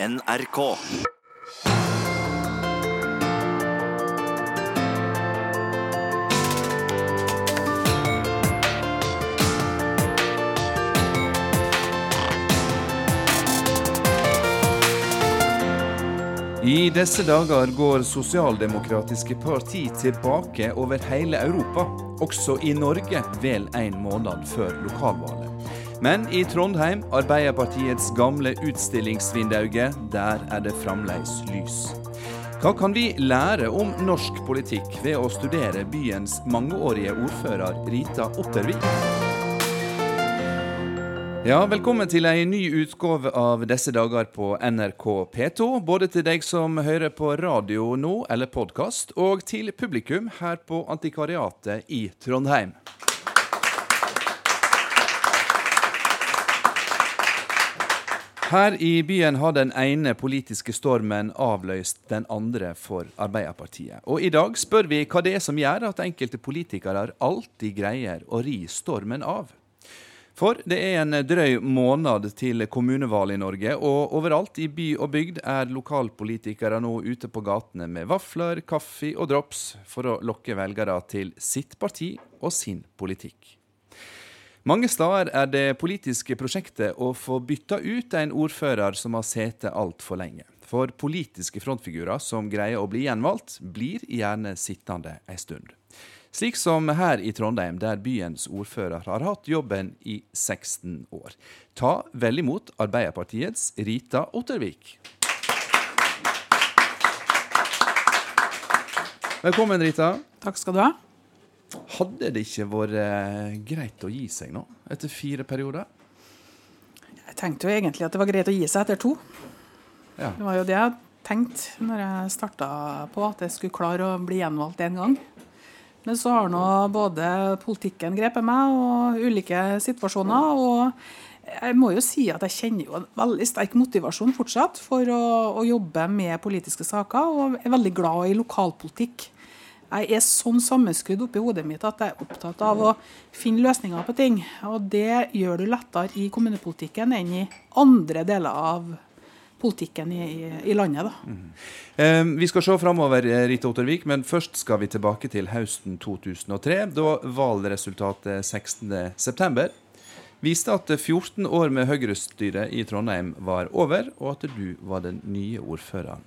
NRK. I disse dager går sosialdemokratiske parti tilbake over hele Europa, også i Norge vel en måned før lokalvalget. Men i Trondheim, Arbeiderpartiets gamle utstillingsvindauge, der er det fremdeles lys. Hva kan vi lære om norsk politikk ved å studere byens mangeårige ordfører Rita Ottervik? Ja, Velkommen til en ny utgave av Disse dager på NRK P2. Både til deg som hører på radio nå, eller podkast, og til publikum her på Antikvariatet i Trondheim. Her i byen har den ene politiske stormen avløst den andre for Arbeiderpartiet. Og i dag spør vi hva det er som gjør at enkelte politikere alltid greier å ri stormen av. For det er en drøy måned til kommunevalg i Norge, og overalt i by og bygd er lokalpolitikere nå ute på gatene med vafler, kaffe og drops for å lokke velgere til sitt parti og sin politikk. Mange steder er det politiske prosjektet å få bytta ut en ordfører som har sittet altfor lenge. For politiske frontfigurer som greier å bli gjenvalgt, blir gjerne sittende ei stund. Slik som her i Trondheim, der byens ordfører har hatt jobben i 16 år. Ta vel imot Arbeiderpartiets Rita Ottervik. Velkommen, Rita. Takk skal du ha. Hadde det ikke vært eh, greit å gi seg nå, etter fire perioder? Jeg tenkte jo egentlig at det var greit å gi seg etter to. Ja. Det var jo det jeg tenkte når jeg starta på, at jeg skulle klare å bli gjenvalgt én gang. Men så har nå både politikken grepet meg, og ulike situasjoner. Og jeg må jo si at jeg kjenner jo en veldig sterk motivasjon fortsatt for å, å jobbe med politiske saker, og er veldig glad i lokalpolitikk. Jeg er sånn sammenskrudd oppi hodet mitt at jeg er opptatt av å finne løsninger på ting. Og det gjør du lettere i kommunepolitikken enn i andre deler av politikken i, i, landet. Mm. Eh, vi skal se framover, Rita Ottervik, men først skal vi tilbake til høsten 2003. Da valgresultatet 16.9 viste at 14 år med Høyre-styre i Trondheim var over, og at du var den nye ordføreren.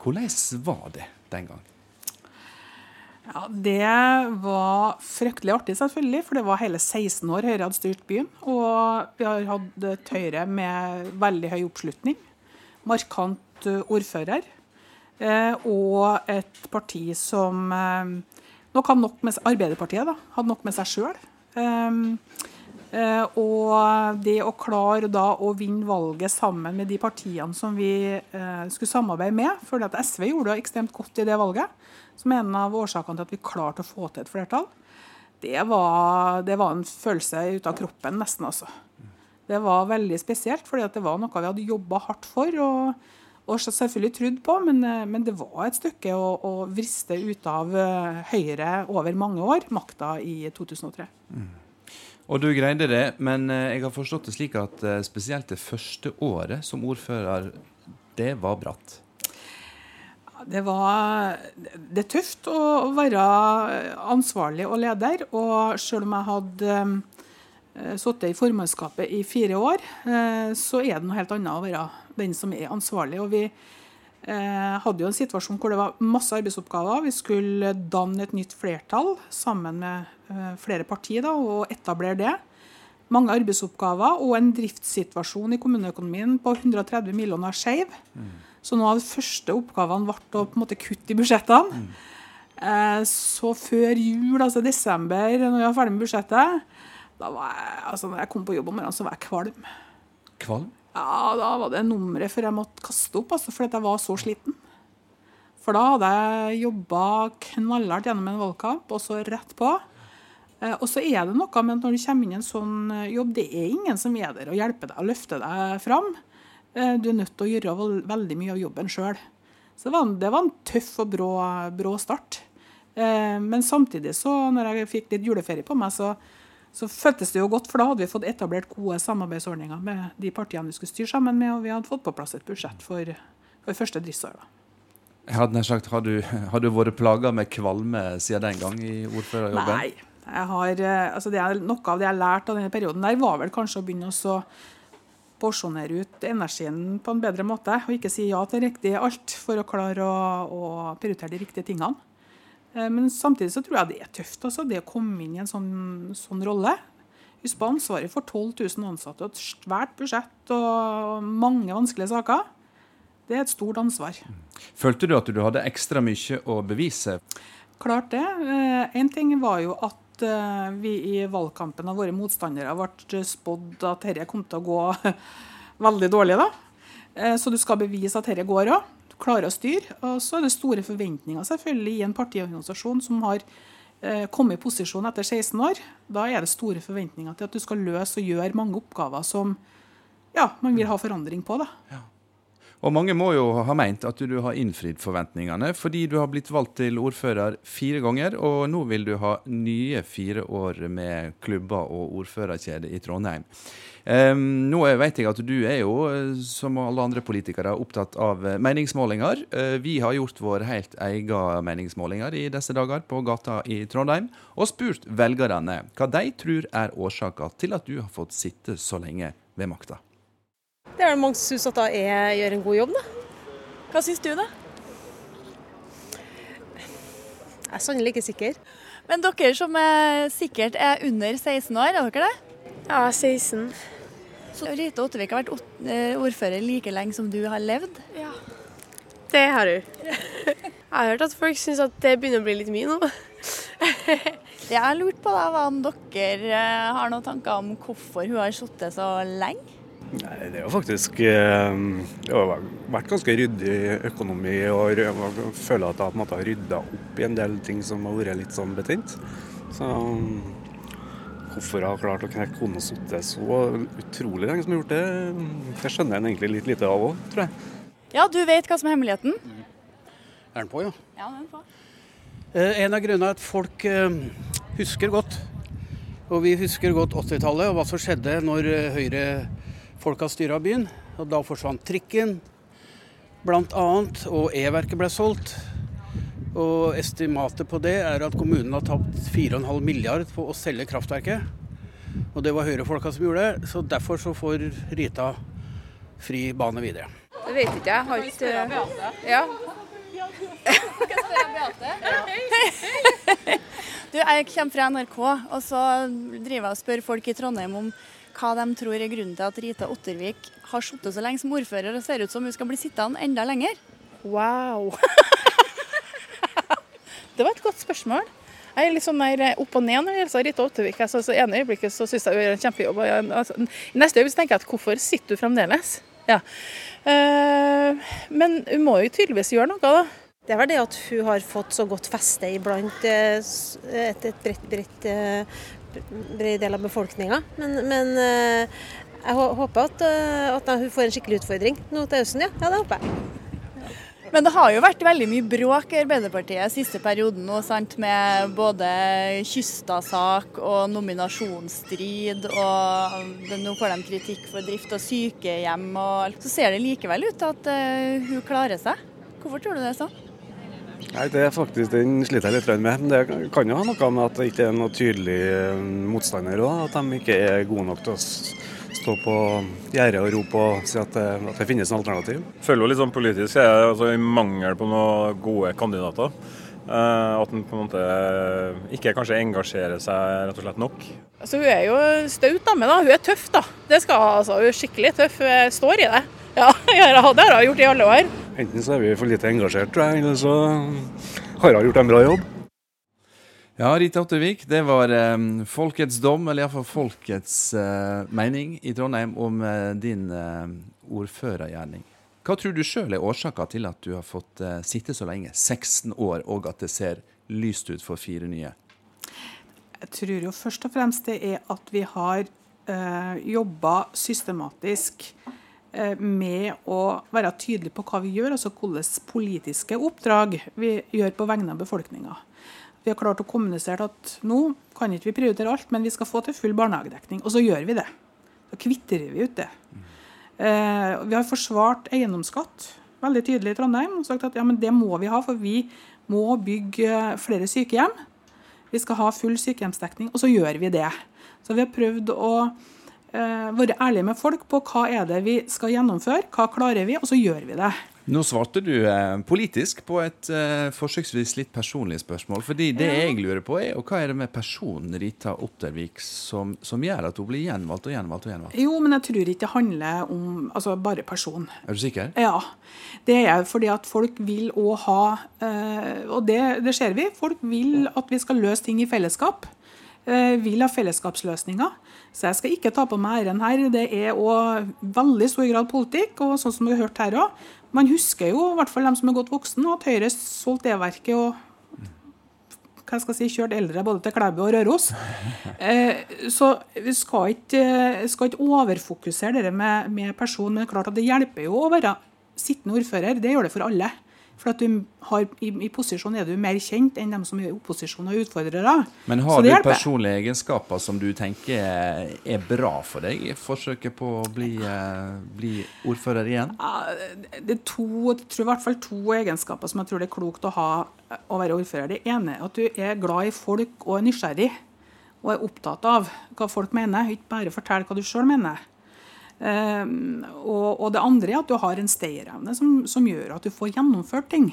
Hvordan var det den gang? Ja, Det var fryktelig artig, selvfølgelig, for det var hele 16 år Høyre hadde styrt byen. Og vi har hatt et Høyre med veldig høy oppslutning. Markant ordfører. Og et parti som nok hadde nok med Arbeiderpartiet da, hadde nok med seg sjøl. og det å klare da å vinne valget sammen med de partiene som vi skulle samarbeide med, at SV gjorde det ekstremt godt i det valget som en av årsakene til at vi klarte å få til et flertall, det var, det var en følelse ut av kroppen, nesten. altså. Det var veldig spesielt, fordi det var noe vi hadde jobba hardt for og, og, selvfølgelig trodd på. Men, men, det var et stykke å, å vriste ut av eh, Høyre over mange år, makta i 2003. Mm. Og du greide det, men eh, jeg har forstått det slik at eh, spesielt det første året som ordfører, det var bratt? Det, var, det er tøft å være ansvarlig og leder. Og selv om jeg hadde uh, sittet i formannskapet i fire år, uh, så er det noe helt annet å være den som er ansvarlig. Og vi uh, hadde jo en situasjon hvor det var masse arbeidsoppgaver. Vi skulle danne et nytt flertall sammen med flere partier da, og etablere det. Mange arbeidsoppgaver og en driftssituasjon i kommuneøkonomien på 130 millioner skeiv. Mm. Så noen av de første oppgavene ble å på en måte kutte i budsjettene. Mm. Eh, så før jul, altså desember, når jeg var ferdig med budsjettet, da var jeg, altså når jeg kom på jobb om morgenen, så var jeg kvalm. Kvalm? Ja, da var det nummeret før jeg måtte kaste opp, altså, fordi jeg var så sliten. For da hadde jeg jobba knallhardt gjennom en valgkamp, og så rett på. Eh, og så er det noe med at når du kommer inn i en sånn jobb, det er ingen som er der og hjelper deg og løfte deg fram. Eh, du er nødt til å gjøre veldig mye av jobben sjøl. Så det var, en, det var, en, tøff og brå, brå start. Eh, men samtidig, så når jeg fikk litt juleferie på meg, så, så føltes det jo godt, for da hadde vi fått etablert gode samarbeidsordninger med de partiene vi skulle styre sammen med, og vi hadde fått på plass et budsjett for, for første driftsår. Jeg hadde nær sagt, Har du, har du vært plaga med kvalme siden den gang i ordførerjobben? Nei. Jeg har, eh, altså det er, noe av det jeg lærte av denne perioden, der var vel kanskje å begynne å porsjonere ut energien på en bedre måte. Og ikke si ja til riktig alt for å klare å, å prioritere de riktige tingene. Eh, men samtidig så tror jeg det er tøft altså, det å komme inn i en sånn, sånn rolle. Husk på ansvaret for 12 000 ansatte og et svært budsjett og mange vanskelige saker. Det er et stort ansvar. Følte du at du hadde ekstra mye å bevise? Klart det. Én eh, ting var jo at eh, vi i valgkampen av våre motstandere ble spådd at dette kom til å gå veldig dårlig. da. Så du skal bevise at dette går òg klarer å styre. Og så er det store forventninger selvfølgelig i en partiorganisasjon som har eh, kommet i posisjon etter 16 år. Da er det store forventninger til at du skal løse og gjøre mange oppgaver som ja, man vil ha forandring på. da. Ja. Og mange må jo ha meint at du har innfridd forventningene, fordi du har blitt valgt til ordfører fire ganger, og nå vil du ha nye fire år med klubber og ordførerkjede i Trondheim. Um, nå vet jeg at du er jo, som alle andre politikere, opptatt av meningsmålinger. Uh, vi har gjort vår helt egen meningsmålinger i disse dager på gata i Trondheim, og spurt velgerne hva de tror er årsaka til at du har fått sitte så lenge ved makta. Det er vel mange som syns at jeg gjør en god jobb, da. Hva syns du, da? Jeg er sannelig ikke sikker. Men dere som er sikkert er under 16 år, er dere det? Ja, 16. Så Rita Ottevik har vært eh, ordfører like lenge som du har levd? Ja. Det har hun. Jeg har hørt at folk syns at det begynner å bli litt mye nå. Jeg har lurt på da, om dere eh, har noen tanker om hvorfor hun har sittet så lenge? Nei, Det er jo faktisk eh, Det har vært ganske ryddig økonomi, og jeg føler at jeg på en måte har rydda opp i en del ting som har vært litt sånn betent. Så hvorfor jeg har klart å knekke koden og sitte så utrolig lenge som jeg har gjort det, det skjønner jeg egentlig litt lite av òg, tror jeg. Ja, du vet hva som er hemmeligheten? Er den på, ja? Ja, den er på. Eh, en av grunnene er at folk eh, husker godt. Og vi husker godt 80-tallet og hva som skjedde når Høyre folka styra byen. Og da forsvant trikken, bl.a. Og E-verket ble solgt. Og estimatet på det er at kommunen har tapt 4,5 milliard på å selge kraftverket. Og det var Høyre-folka som gjorde det, så derfor så får Rita fri bane videre. Det vet ikke jeg. Har ikke Ja. Du, jeg kommer fra NRK, og så driver jeg og spør folk i Trondheim om hva de tror er grunnen til at Rita Ottervik har sittet så lenge som ordfører og ser ut som hun skal bli sittende enda lenger. Wow. det var et godt spørsmål. Jeg er litt sånn der opp og ned når det gjelder Rita Ottervik. Altså, så ene øyeblikket så syns jeg hun gjør en kjempejobb. Altså, neste øyeblikk tenker jeg at hvorfor sitter du fremdeles? Ja. Uh, men hun må jo tydeligvis gjøre noe, da. Det er vel det at hun har fått så godt feste iblant eh, et, et bredt, bredt bred del av befolkninga. Men, men, eh, jeg håper at, eh, at, hun får en skikkelig utfordring nå til høsten. Ja. ja, det håper jeg. Men det har jo vært veldig mye bråk i Arbeiderpartiet siste perioden nå, sant? med både Kystad-sak og nominasjonsstrid. Og nå får de kritikk for drift av sykehjem. og Så ser det likevel ut til at uh, hun klarer seg. Hvorfor tror du det er sånn? Nei, det er faktisk, Den sliter jeg litt med. Men det kan jo ha noe med at det ikke er noe tydelig eh, motstander. At de ikke er gode nok til å stå på gjerdet og rope og si at det, at det finnes en alternativ. Føler jo litt sånn politisk er jeg altså, i mangel på noen gode kandidater. Uh, at en på en måte ikke kanskje engasjerer seg rett og slett nok. Altså, hun er jo staut dame, da. Hun er tøff, da. Det skal altså, Hun er skikkelig tøff. Hun står i det. Ja, det har hun gjort i alle år. Enten så er vi for lite engasjert, tror jeg, eller så har hun gjort en bra jobb. Ja, Rita Ottervik, det var eh, folkets dom, eller iallfall folkets eh, mening i Trondheim om eh, din uh, ordførergjerning. Hva tror du sjøl er årsaka til at du har fått uh, sitte så lenge, 16 år, og at det ser lyst ut for fire nye? Jeg tror jo først og fremst det er at vi har eh, jobba systematisk Eh, med å være tydelige på hva vi gjør, altså hvilke politiske oppdrag vi gjør på vegne av befolkninga. Vi har klart å kommunisere at nå kan ikke vi prioritere alt, men vi skal få til full barnehagedekning. Og så gjør vi det. Da kvitterer vi ut det. Eh, vi har forsvart eiendomsskatt veldig tydelig i Trondheim og sagt at ja, men det må vi ha, for vi må bygge flere sykehjem. Vi skal ha full sykehjemsdekning, og så gjør vi det. Så vi har prøvd å eh, være ærlige med folk på hva er det vi skal gjennomføre, hva klarer vi, og så gjør vi det. Nå svarte du eh, politisk på et eh, forsøksvis litt personlig spørsmål. fordi det Ja. jeg lurer på er, og hva er det med personen Rita Ottervik som, som gjør at hun blir gjenvalgt og gjenvalgt og gjenvalgt? Jo, men jeg tror ikke det handler om altså, bare person. Er du sikker? Ja. Det er fordi at folk vil òg ha eh, Og det, det ser vi. Folk vil at vi skal løse ting i fellesskap. Eh, vil ha fellesskapsløsninger. Så jeg skal ikke ta på meg æren her. Det er òg veldig stor grad politikk, og sånn som vi har hørt her òg. Man husker jo, i hvert fall de som er godt voksne, at Høyre solgte E-verket og hva skal jeg si, kjørt eldre både til Klæbu og Røros. Eh, så vi skal ikke, skal ikke overfokusere det med, med person, men klart at det hjelper jo å være sittende ordfører. Det gjør det for alle. For har, i, i posisjon er du mer kjent enn dem som er i opposisjon og utfordrere. Men har du personlige egenskaper som du tenker er bra for deg i forsøket på å bli, eh, bli ordfører igjen? Det er to, jeg tror i hvert fall to egenskaper som jeg tror det er klokt å ha å være ordfører. Det ene er at du er glad i folk og er nysgjerrig. Og er opptatt av hva folk mener, ikke bare fortelle hva du sjøl mener. Ehm, og, og det andre er at du har en stayerevne som, som gjør at du får gjennomført ting.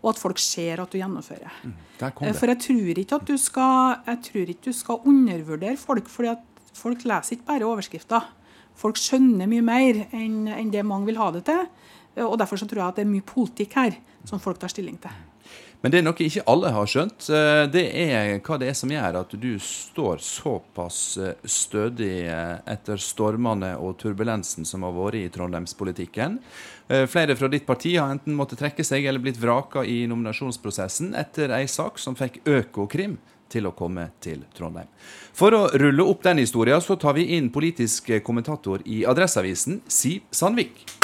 Og at folk ser at du gjennomfører. Kom Eh. For jeg tror ikke at du skal, jeg tror ikke du skal undervurdere folk, fordi at folk leser ikke bare overskrifter. Folk skjønner mye mer enn enn det mange vil ha det til. Og Derfor så tror jeg at det er mye politikk her som folk tar stilling til. Men det er noe ikke alle har skjønt. eh, Det er hva det er som gjør at du står såpass eh, stødig eh, etter stormene og turbulensen som har vært i trondheimspolitikken. Flere fra ditt parti har enten måttet trekke seg eller blitt vraka i nominasjonsprosessen etter ei sak som fikk Økokrim til å komme til Trondheim. For å rulle opp den historien, så tar vi inn politisk kommentator i Adresseavisen, Siv Sandvik.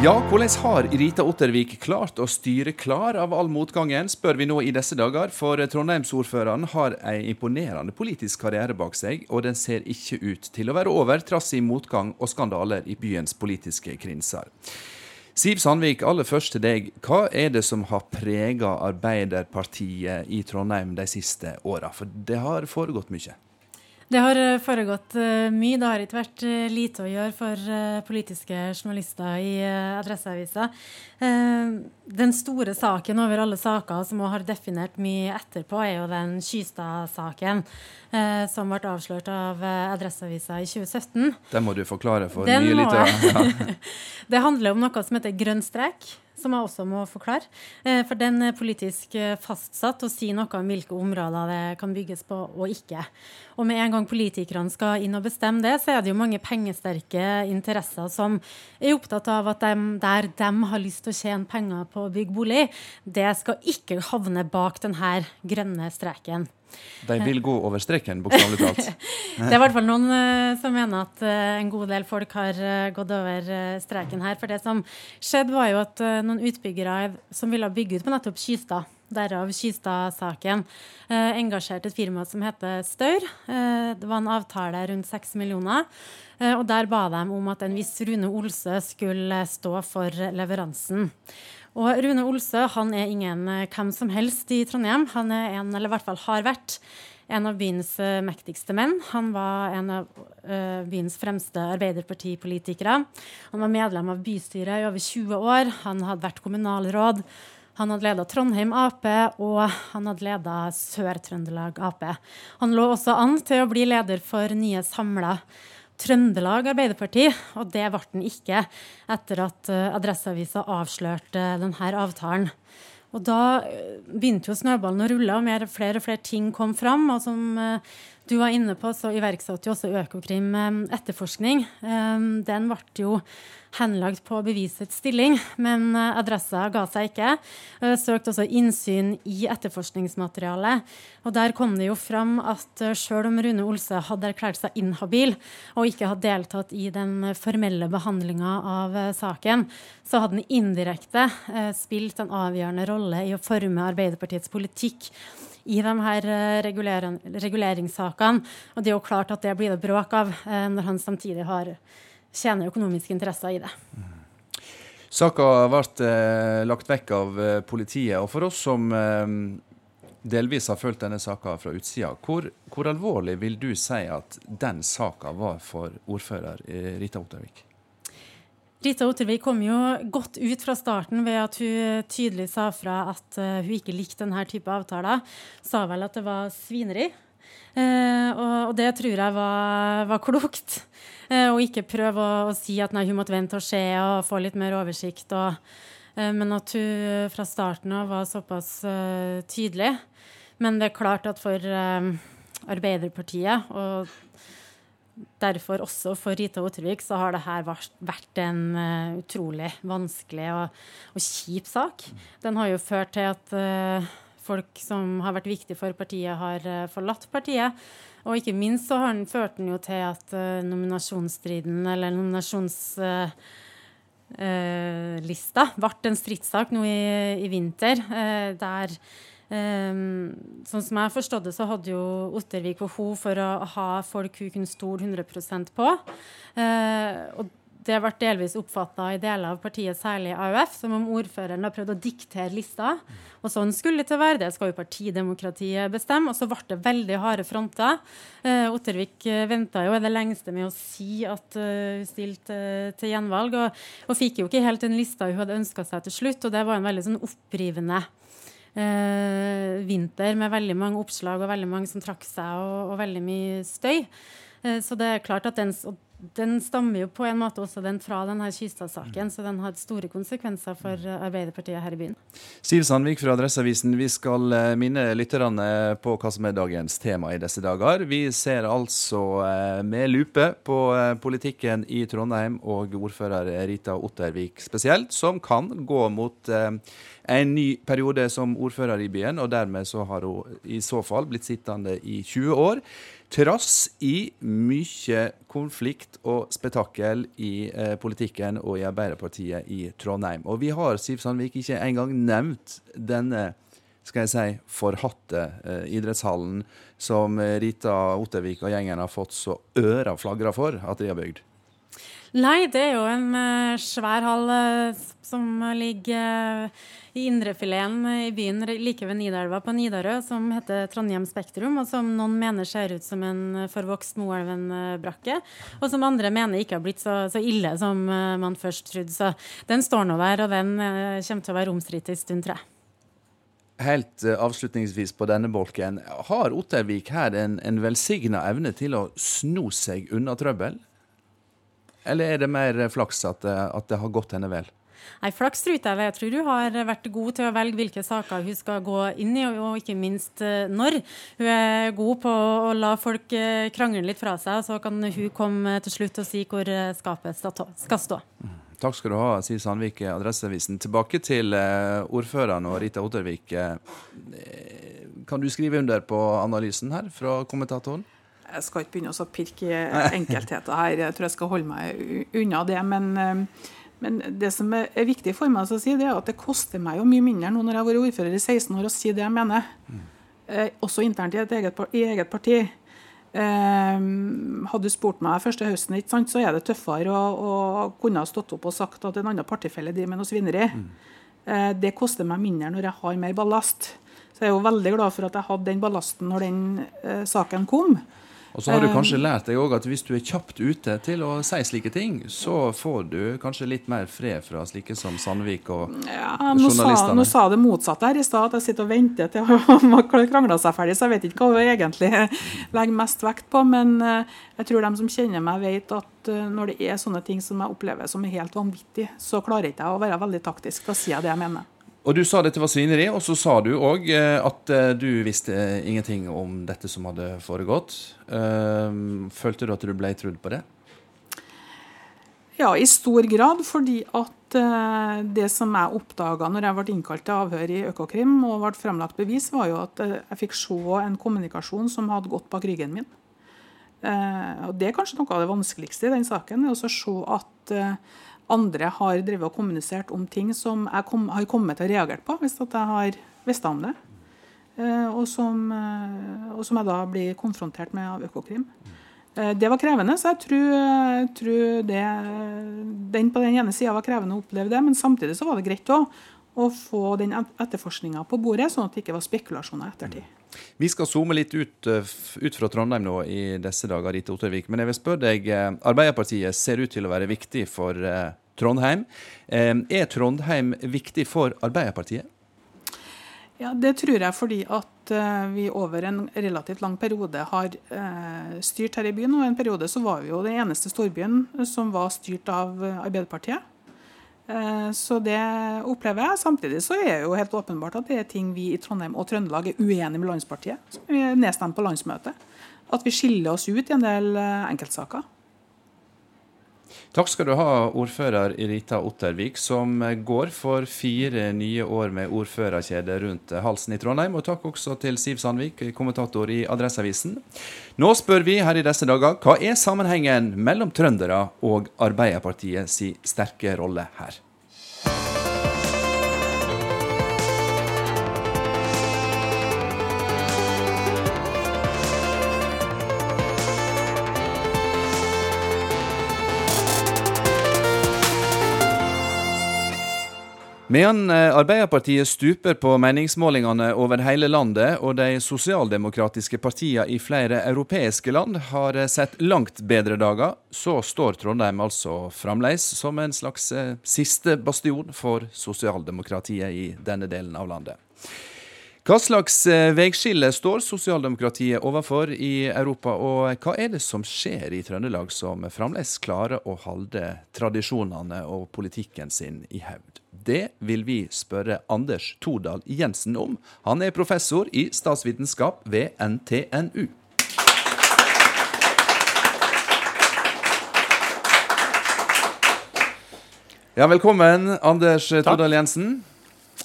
Ja, hvordan har Rita Ottervik klart å styre klar av all motgangen, spør vi nå i disse dager. For Trondheimsordføreren har en imponerende politisk karriere bak seg, og den ser ikke ut til å være over, trass i motgang og skandaler i byens politiske krinser. Siv Sandvik, aller først til deg. Hva er det som har prega Arbeiderpartiet i Trondheim de siste åra? For det har foregått mye. Det har eh, foregått eh, mye. Det har ikke vært eh, lite å gjøre for politiske journalister i Adresseavisa. Den store saken over alle saker som har definert mye etterpå, er jo den Kystad-saken som ble avslørt av Adresseavisa i 2017. Det må du forklare for Den nye lyttere. Ja. Det handler om noe som heter grønn strek, som jeg også må forklare. Eh, For den er politisk eh, fastsatt og sier noe om hvilke områder det kan bygges på og ikke. Og med en gang politikerne skal inn og bestemme det, så er det jo mange pengesterke interesser som er opptatt av at de, der de har lyst til å tjene penger på å bygge bolig, det skal ikke havne bak denne grønne streken. De vil gå over streken, bokstavelig talt. Det er i hvert fall noen uh, som mener at uh, en god del folk har uh, gått over eh, streken her. For det som skjedde, var jo at eh, noen utbyggere som ville bygge ut på nettopp Kystad, derav Kystad-saken, eh, engasjerte et firma som heter Staur. Eh, det var en avtale rundt seks millioner. eh, og der ba de om at en viss Rune Olsø skulle stå for leveransen. Og Rune Olsø han er ingen eh, hvem som helst i Trondheim. Han er en, eller i hvert fall har vært, en av byens eh, mektigste menn. Han var en av eh, byens fremste arbeiderpartipolitikere. Han var medlem av bystyret i over 20 år. Han hadde vært kommunalråd. Han hadde leda Trondheim Ap, og han hadde leda Sør-Trøndelag Ap. Han lå også an til å bli leder for nye Samla Trøndelag Arbeiderparti, og det ble den ikke etter at uh, Adresseavisa avslørte denne avtalen. Og da eh, begynte jo snøballen å rulle, og flere og flere ting kom fram. Og som du var inne på, så iverksatte jo også Økokrim etterforskning. Den ble jo henlagt på bevisets stilling, men eh, adressa ga seg ikke. Søkte også innsyn i etterforskningsmaterialet. Og Der kom det jo fram at sjøl om Rune Olse hadde erklært seg inhabil og ikke hadde deltatt i den formelle behandlinga av eh, saken, så hadde han indirekte spilt en avgjørende rolle i å forme Arbeiderpartiets politikk i de her reguleringssakene. Og det er jo klart at det blir det bråk av når han samtidig har tjener økonomiske interesser i det. Saka ble eh, lagt vekk av eh, politiet. og For oss som eh, delvis har fulgt denne saka fra utsida, hvor, hvor, alvorlig vil du si at den saka var for ordfører eh, Rita Ottervik? Rita Ottervik kom jo godt ut fra starten ved at hun tydelig sa fra at uh, hun ikke likte denne type avtaler. Sa vel at det var svineri. Uh, og, det tror jeg var, var klokt. Eh, og ikke prøve å, å, si at nei, hun måtte vente og se og få litt mer oversikt. Og, eh, men at hun fra starten av var såpass tydelig. Men det er klart at for Arbeiderpartiet, og derfor også for Rita Ottervik, så har det her vært en uh, utrolig vanskelig og, og, kjip sak. Den har jo ført til at folk som har vært viktige for partiet, har forlatt partiet. Og ikke minst så har den, ført den jo til at nominasjonsstriden, eller nominasjonslista, ble en stridssak nå i, i vinter. Der um, Sånn som jeg forstått det, så hadde jo Ottervik behov for å ha folk hun kunne stole 100% på. Uh, og det ble delvis oppfatta i deler av partiet, særlig AUF, som om ordføreren har prøvd å diktere lista. Og sånn skulle det til å være. Det skal jo partidemokratiet bestemme. Og så ble det veldig harde fronter. Uh, Ottervik uh, eh, venta jo det lengste med å si at uh, hun stilte uh, til gjenvalg, og, og, fikk jo ikke helt den lista hun hadde ønska seg til slutt. Og det var en veldig sånn opprivende vinter med veldig mange oppslag og veldig mange som trakk seg, og, og veldig mye støy. så det er klart at den, den stammer jo på en måte også den fra denne Kystad-saken, så den har store konsekvenser for eh, Arbeiderpartiet her i byen. Siv Sandvik fra Adresseavisen, vi skal eh, minne lytterne på hva som er dagens tema i disse dager. Vi ser altså eh, med lupe på politikken i Trondheim og ordfører Rita Ottervik spesielt, som kan gå mot en ny periode som ordfører i byen, og dermed så har hun i så fall blitt sittende i 20 år. Trass i mye konflikt og spetakkel i eh, politikken og i Arbeiderpartiet i Trondheim. Og vi har Siv Sandvik ikke engang nevnt denne skal jeg si, forhatte eh, idrettshallen som Rita Ottervik og gjengen har fått så øra flagra for at de har bygd. Nei, det er jo en uh, svær hall uh, som ligger uh, i indrefileten i byen like ved Nidelva på Nidarø, som heter Trondheim Spektrum, og som noen mener ser ut som en forvokst Moelven-brakke, og som andre mener ikke har blitt så, så ille som man først trodde. Så den står nå der, og den kommer til å være omstridt en stund, tror jeg. Helt avslutningsvis på denne bolken. Har Ottervik her en, en velsigna evne til å sno seg unna trøbbel? Eller er det mer flaks at, at det har gått henne vel? Nei, Flaks tror jeg Jeg tror hun har vært god til å velge hvilke saker hun skal gå inn i, og ikke minst eh, når. Hun er god på å la folk eh, krangle litt fra seg, så kan hun komme til slutt og si hvor eh, skapet skal stå. Mm. Takk skal du ha, Siv Sandvik, i Adresseavisen. Tilbake til ordføreren og Rita Ottervik. Kan du skrive under på analysen her fra kommentatoren? Jeg skal ikke begynne å pirke i enkeltheter her, jeg tror jeg skal holde meg unna det. Men, eh, men det som er viktig for meg å si, det er at det koster meg jo mye mindre nå når jeg har vært ordfører i 16 år, å si det jeg mener. Mm. Også internt i et eget, i eget parti. Eh, hadde du spurt meg første høsten, ikke sant, så er det tøffere å, å kunne ha stått opp og sagt at en annen partifelle driver med noe svineri. Mm. Det koster meg mindre når jeg har mer ballast. Så jeg er jo veldig glad for at jeg hadde den ballasten når den saken kom. Og så har du kanskje lært deg òg at hvis du er kjapt ute til å si slike ting, så får du kanskje litt mer fred fra slike som Sandvik og ja, nå journalistene. Sa, nå sa det motsatte her i stad, at jeg sitter og venter til å krangla seg ferdig. Så jeg vet ikke hva hun egentlig legger mest vekt på. Men eh, jeg tror de som kjenner meg, vet at eh, når det er sånne ting som jeg opplever som er helt vanvittig, så klarer ikke jeg å være veldig taktisk. Da sier jeg det jeg mener. Og du sa dette var svineri, og så sa du òg at du visste ingenting om dette som hadde foregått. Følte du at du ble trudd på det? Ja, i stor grad. Fordi at det som jeg oppdaga når jeg ble innkalt til avhør i Økokrim og ble fremlagt bevis, var jo at jeg fikk se en kommunikasjon som hadde gått bak ryggen min. Og Det er kanskje noe av det vanskeligste i den saken. å se at andre har drevet og kommunisert om ting som jeg kom, har kommet til å reagere på hvis jeg har visst om det. Og som, og som jeg da blir konfrontert med av Økokrim. Eh, det var krevende, så jeg tror, tror det, den på den ene sida var krevende å oppleve det, men samtidig så var det greit å, å få den etterforskninga på bordet, sånn at det ikke var spekulasjoner ettertid. Vi skal zoome litt ut, eh, ut, fra Trondheim nå i disse dager, Rite Ottervik. Men jeg vil spørre deg, eh, Arbeiderpartiet ser ut til å være viktig for Trondheim. Er Trondheim viktig for Arbeiderpartiet? Ja, Det tror jeg fordi at vi over en relativt lang periode har styrt her i byen. Og en periode så var vi jo den eneste storbyen som var styrt av Arbeiderpartiet. Så det opplever jeg. Samtidig så er det jo helt åpenbart at det er ting vi i Trondheim og Trøndelag er uenige med landspartiet. Som vi er nedstemt på landsmøtet. At vi skiller oss ut i en del enkeltsaker. Takk skal du ha, ordfører Rita Ottervik, som går for fire nye år med ordførerkjede rundt halsen i Trondheim. Og takk også til Siv Sandvik, kommentator i Adresseavisen. Nå spør vi her i disse dager hva er sammenhengen mellom trøndere og Arbeiderpartiet si sterke rolle her? Medan eh, Arbeiderpartiet stuper på meningsmålingene over hele landet, og de sosialdemokratiske partiene i flere europeiske land har eh, sett langt bedre dager, så står Trondheim altså fremdeles som en slags eh, siste bastion for sosialdemokratiet i denne delen av landet. Hva slags veiskille står sosialdemokratiet overfor i Europa, og hva er det som skjer i Trøndelag som fremdeles klarer å holde tradisjonene og politikken sin i hevd? Det vil vi spørre Anders Tordal Jensen om. Han er professor i statsvitenskap ved NTNU. Ja, velkommen, Anders Tordal Jensen.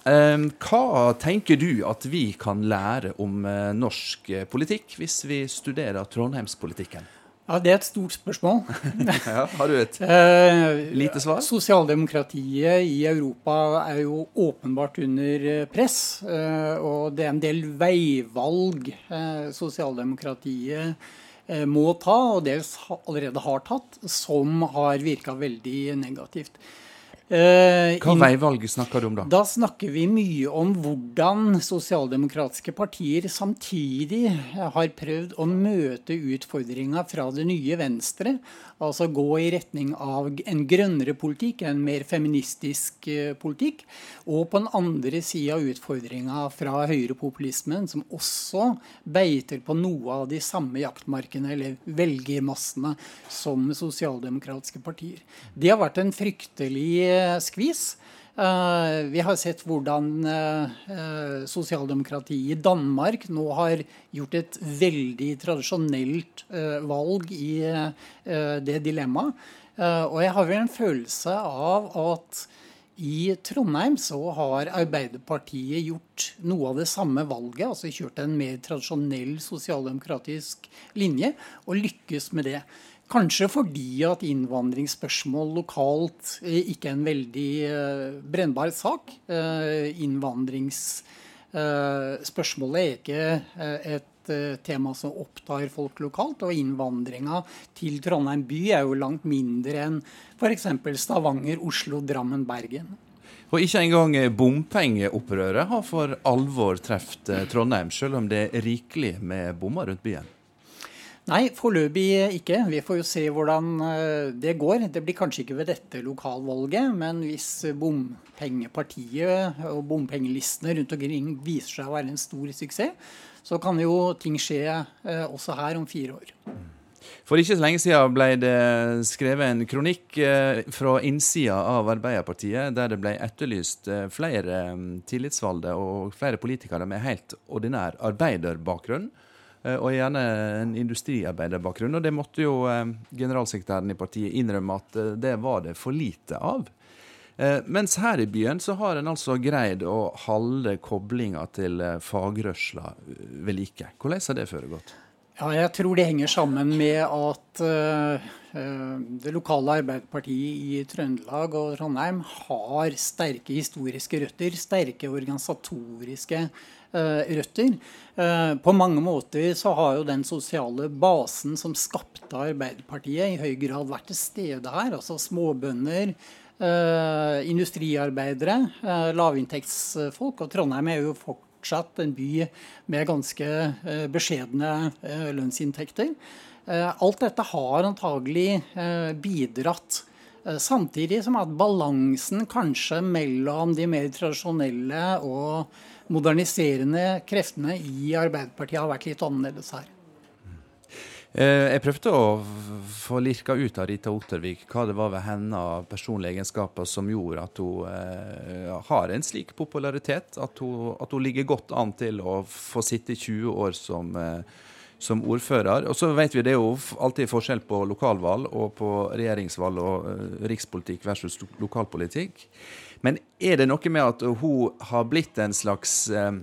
Hva tenker du at vi kan lære om eh, norsk politikk hvis vi studerer trondheimspolitikken? Ja, Det er et stort spørsmål. ja, har du et eh, lite svar? Sosialdemokratiet i Europa er jo åpenbart under eh, press. Eh, og det er en del veivalg sosialdemokratiet må ta, og dels allerede har tatt, som har virka veldig negativt. Uh, Hva veivalget snakker du om da? Da snakker vi mye om hvordan sosialdemokratiske partier samtidig har prøvd å møte utfordringa fra det nye Venstre Altså gå i retning av en grønnere politikk, en mer feministisk eh, politikk. Og på den andre sida utfordringa fra høyrepopulismen, som også beiter på noe av de samme jaktmarkene, eller velgermassene, som sosialdemokratiske partier. Det har vært en fryktelig eh, skvis. Uh, vi har sett hvordan uh, uh, sosialdemokratiet i Danmark nå har gjort et veldig tradisjonelt valg i det dilemmaet. og jeg har vel en følelse av at i Trondheim så har Arbeiderpartiet gjort noe av det samme valget, altså kjørt en mer tradisjonell sosialdemokratisk linje, og lykkes med det. Kanskje fordi at innvandringsspørsmål lokalt ikke er en veldig uh, brennbar sak. Uh, innvandringsspørsmålet er ikke et tema som opptar folk lokalt. Og innvandringa til Trondheim by er jo langt mindre enn f.eks. Stavanger, Oslo, Drammen, Bergen. Og ikke engang bompengeopprøret har for alvor truffet Trondheim, selv om det er rikelig med bommer rundt byen? Nei, foreløpig ikke. Vi får jo se hvordan eh, det går. Det blir kanskje ikke ved dette lokalvalget, men hvis bompengepartiet og bompengelistene rundt omkring viser seg å være en stor suksess, så kan jo ting skje eh, også her om fire år. For ikke så lenge siden ble det skrevet en kronikk eh, fra innsida av Arbeiderpartiet, der det ble etterlyst flere mm, tillitsvalgte og flere politikere med helt ordinær arbeiderbakgrunn. Eh, og gjerne en industriarbeiderbakgrunn. Og det måtte jo generalsekretæren i partiet innrømme at det var det for lite av. Mens her i byen så har en altså greid å holde koblinga til fagrørsla ved like. Hvordan har det foregått? Ja, jeg tror det henger sammen med at uh, det lokale Arbeiderpartiet i Trøndelag og Trondheim har sterke historiske røtter, sterke organisatoriske røtter. Uh, på mange måter så har jo den sosiale basen som skapte Arbeiderpartiet, i høy grad vært til stede her. Altså småbønder, industriarbeidere, lavinntektsfolk. Og Trondheim er jo fortsatt en by med ganske eh, beskjedne eh, lønnsinntekter. Eh, alt dette har antagelig bidratt. Samtidig som at balansen kanskje mellom de mer tradisjonelle og moderniserende kreftene i Arbeiderpartiet har vært litt annerledes her. Eh, jeg prøvde å få lirka ut av Rita Ottervik hva det var ved henne av personlige egenskaper som gjorde at hun eh, har en slik popularitet. At hun, at hun, ligger godt an til å få sitte 20 år som, eh, som ordfører. Og så vet vi det er jo alltid forskjell på lokalvalg og på regjeringsvalg og rikspolitikk versus lokalpolitikk. Men er det noe med at hun har blitt en slags eh,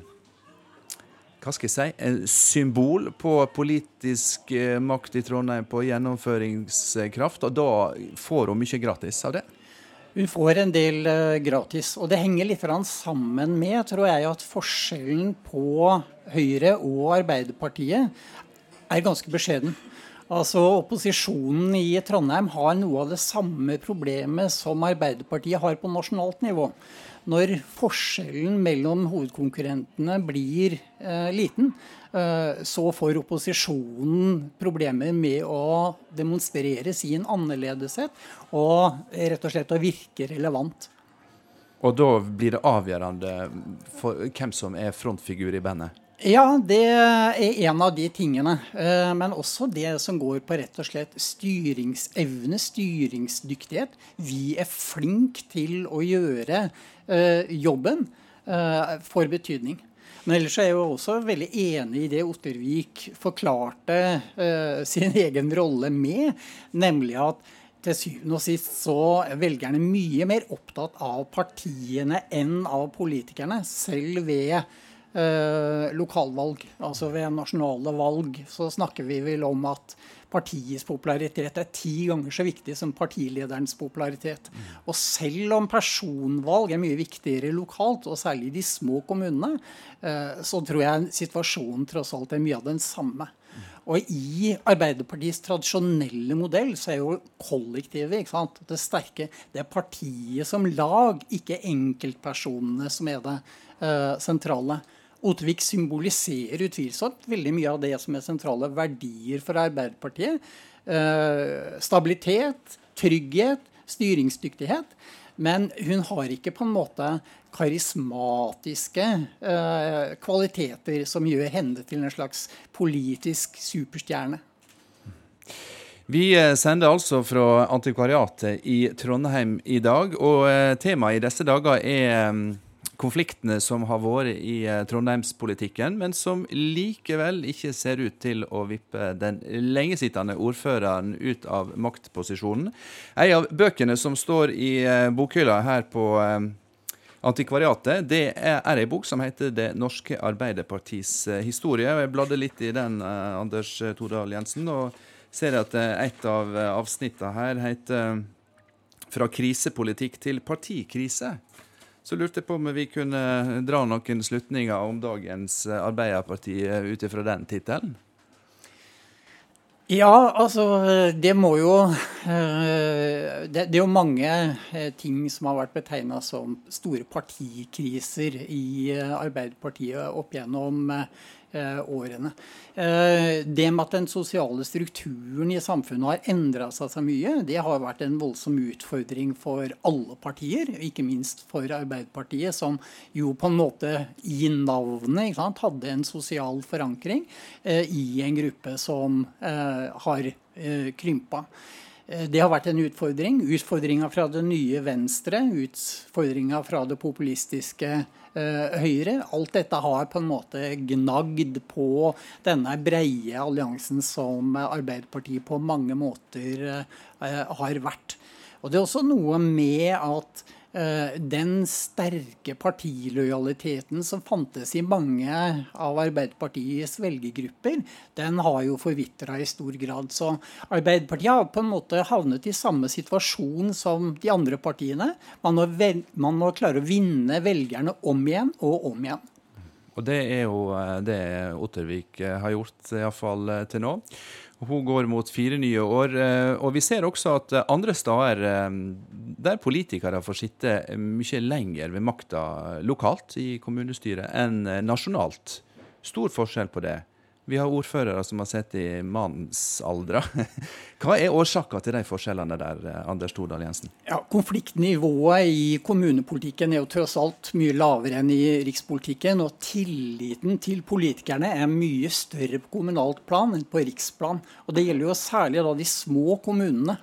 hva skal jeg si, en symbol på politisk eh, makt i Trondheim, på gjennomføringskraft. Og da får hun mye gratis av det? Hun får en del uh, gratis. Og det henger litt sammen med tror jeg, at forskjellen på Høyre og Arbeiderpartiet er ganske beskjeden. Altså Opposisjonen i Trondheim har noe av det samme problemet som Arbeiderpartiet har på nasjonalt nivå når forskjellen mellom hovedkonkurrentene blir eh, liten, eh, så får opposisjonen problemer med å demonstrere sin annerledeshet og rett og slett å virke relevant. Og da blir det avgjørende for hvem som er frontfigur i bandet? Ja, det er en av de tingene. Eh, men også det som går på rett og slett styringsevne, styringsdyktighet. Vi er flinke til å gjøre Eh, jobben for betydning. Men ellers er jeg jo også veldig enig i det Ottervik forklarte sin egen rolle med, nemlig at til syvende og sist så er velgerne mye mer opptatt av partiene enn av politikerne. Selv ved lokalvalg, altså ved nasjonale valg, så snakker vi vel om at partiets popularitet er ti ganger så viktig som partilederens popularitet. Mm. Og selv om personvalg er mye viktigere lokalt, og særlig i de små kommunene, eh, så tror jeg situasjonen tross alt er mye av den samme. Og i Arbeiderpartiets tradisjonelle modell så er jo kollektivet ikke sant? det sterke Det er partiet som lag, ikke enkeltpersonene som er det uh, sentrale. Otvik symboliserer utvilsomt veldig mye av det som er sentrale verdier for Arbeiderpartiet. Eh, stabilitet, trygghet, styringsdyktighet. Men hun har ikke på en måte karismatiske eh, kvaliteter som gjør henne til en slags politisk superstjerne. Vi eh, sender altså fra Antikvariatet i Trondheim i dag, og temaet i disse dager er mm, konfliktene som har vært i eh, trondheimspolitikken, men som likevel ikke ser ut til å vippe den lengesittende ordføreren ut av maktposisjonen. En av bøkene som står i eh, bokhylla her på eh, Antikvariatet, det er ei bok som heter 'Det norske Arbeiderpartis historie'. Jeg bladde litt i den, Anders Tordal Jensen, og ser at et av avsnittene her heter 'Fra krisepolitikk til partikrise'. Så lurte jeg på om vi kunne dra noen slutninger om dagens Arbeiderparti ut ifra den tittelen? Ja, altså det må jo Det, Det, er jo mange eh, ting som har vært betegna som store partikriser i eh, Arbeiderpartiet opp gjennom årene. Det med at den sosiale strukturen i samfunnet har endra seg så mye, det har vært en voldsom utfordring for alle partier, ikke minst for Arbeiderpartiet, som jo på en måte i navnet sant, hadde en sosial forankring i en gruppe som har krympa. Eh, det har vært en utfordring. Utfordringa fra det nye Venstre, utfordringa fra det populistiske eh, Høyre. Alt dette har på en måte gnagd på denne breie alliansen som Arbeiderpartiet på mange måter eh, har vært. Og Det er også noe med at Eh, den sterke partilojaliteten som fantes i mange av Arbeiderpartiets velgergrupper, den har jo forvitra i stor grad. Så Arbeiderpartiet har på en måte havnet i samme situasjon som de andre partiene. Man må, vel, man må klare å vinne velgerne om igjen og om igjen. Og det er jo eh, det Ottervik eh, har gjort, iallfall til nå. Hun går mot fire nye år. Eh, og vi ser også at eh, andre steder eh, der politikere får sitte mye lenger ved makta lokalt i kommunestyret enn nasjonalt. Stor forskjell på det. Vi har ordførere som har sett i mannsaldra. Hva er årsaka til de forskjellene der, Anders Tordal Jensen? Ja, Konfliktnivået i kommunepolitikken er jo tross alt mye lavere enn i rikspolitikken. Og tilliten til politikerne er mye større på kommunalt plan enn på riksplan. Og det gjelder jo særlig da de små kommunene.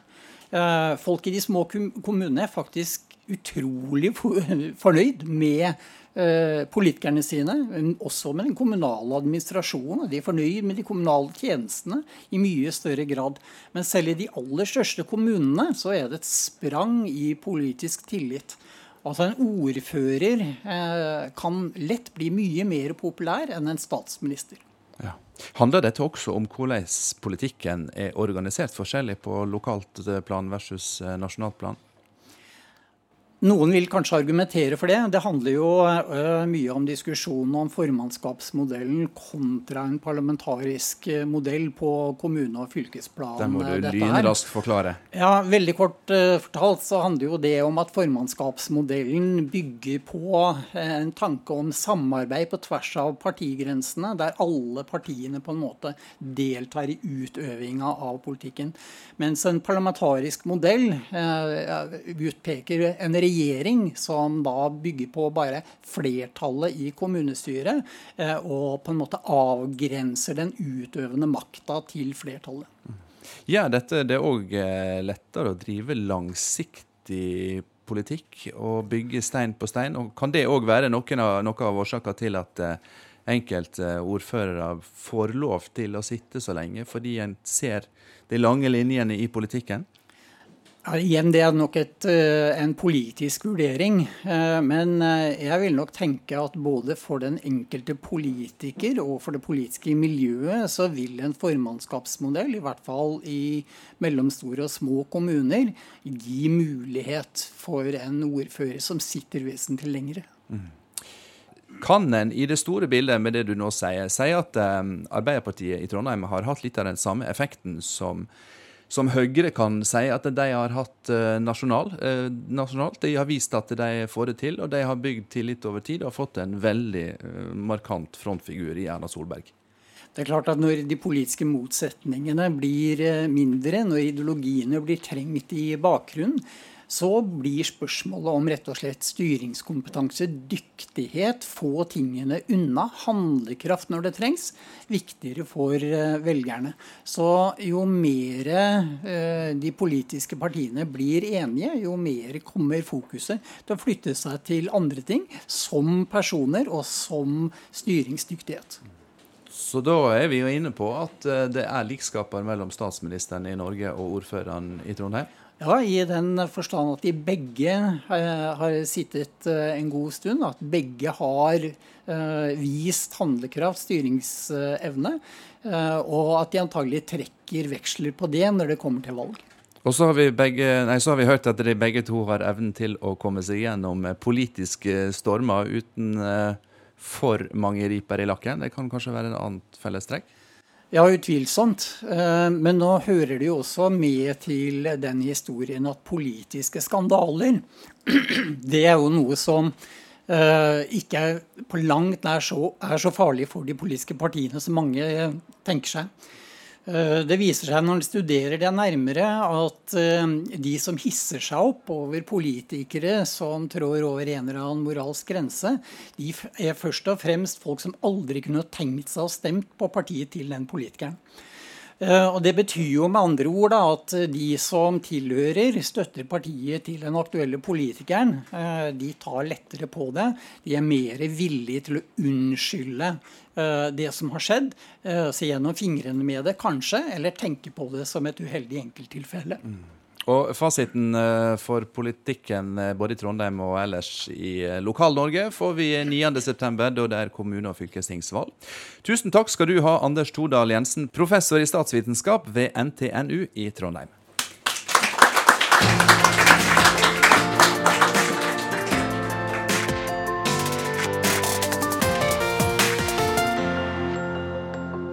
Eh, folk i de små kommunene er faktisk utrolig fornøyd med politikerne sine, også med den kommunale administrasjonen. De er fornøyd med de kommunale tjenestene i mye større grad. Men selv i de aller største kommunene så er det et sprang i politisk tillit. Altså En ordfører eh, kan lett bli mye mer populær enn en statsminister. Ja. Handler dette også om hvordan politikken er organisert forskjellig på lokalt plan versus eh, nasjonalt plan? Noen vil kanskje argumentere for det. Det handler jo uh, mye om diskusjonen om formannskapsmodellen kontra en parlamentarisk uh, modell på kommune- og fylkesplan. Det må du lynraskt forklare. Ja, Veldig kort uh, fortalt så handler jo det om at formannskapsmodellen bygger på en tanke om samarbeid på tvers av partigrensene, der alle partiene på en måte deltar i utøvinga av politikken. Mens en parlamentarisk modell utpeker en regjering regjering som da bygger på bare flertallet i kommunestyret, eh, og på en måte avgrenser den utøvende makta til flertallet. Ja, dette det er òg eh, lettere å drive langsiktig politikk og bygge stein på stein. og Kan det òg være noen av, noe av årsaka til at eh, enkelte ordførere får lov til å sitte så lenge, fordi en ser de lange linjene i politikken? Ja, igjen, Det er nok et, eh, en politisk vurdering. Eh, men eh, jeg vil nok tenke at både for den enkelte politiker og for det politiske miljøet, så vil en formannskapsmodell, i hvert fall i mellomstore og små kommuner, gi mulighet for en ordfører som sitter vesentlig lengre. Mm. Kan en i det store bildet med det du nå sier, si at Arbeiderpartiet i Trondheim har hatt litt av den samme effekten som som Høyre kan si at de har hatt uh, nasjonal, uh, nasjonalt. De har vist at de får det til, og de har bygd tillit over tid og har fått en veldig uh, markant frontfigur i Erna Solberg. Det er klart at Når de politiske motsetningene blir mindre, når ideologiene blir trengt i bakgrunnen, så blir spørsmålet om rett og slett styringskompetanse, dyktighet, få tingene unna, handlekraft når det trengs, viktigere for eh, velgerne. Så jo mer eh, de politiske partiene blir enige, jo mer kommer fokuset til å flytte seg til andre ting, som personer og som styringsdyktighet. Så da er vi jo inne på at eh, det er likskaper mellom statsministeren i Norge og ordføreren i Trondheim? Ja, i den forstand at de begge uh, har sittet uh, en god stund. At begge har uh, vist handlekraft, styringsevne. og at de antagelig trekker veksler på det når det kommer til valg. Og så har, vi begge, nei, så har vi hørt at de begge to har evnen til å komme seg gjennom politiske stormer uten for mange riper i lakken. Det kan kanskje være en annet fellestrekk? Ja, utvilsomt. Eh, men nå hører det jo også med til den historien at politiske skandaler, det er jo noe som uh, ikke på langt nær så, er så farlig for de politiske partiene som mange tenker seg. Uh, det viser seg når en studerer det nærmere, at uh, de som hisser seg opp over politikere som trår over en eller annen moralsk grense, de er først og fremst folk som aldri kunne tenkt seg å stemt på partiet til den politikeren. Eh, og Det betyr jo med andre ord da, at de som tilhører, støtter partiet til den aktuelle politikeren, eh, de tar lettere på det. De er mer villige til å unnskylde eh, det som har skjedd, se gjennom fingrene med det kanskje, eller tenke på det som et uheldig enkelttilfelle. Mm. Og Fasiten eh, for politikken eh, både i Trondheim og ellers i eh, Lokal-Norge får vi 9.9., da det er kommune- og fylkestingsvalg. Tusen takk skal du ha, Anders Tordal Jensen, professor i statsvitenskap ved NTNU i Trondheim.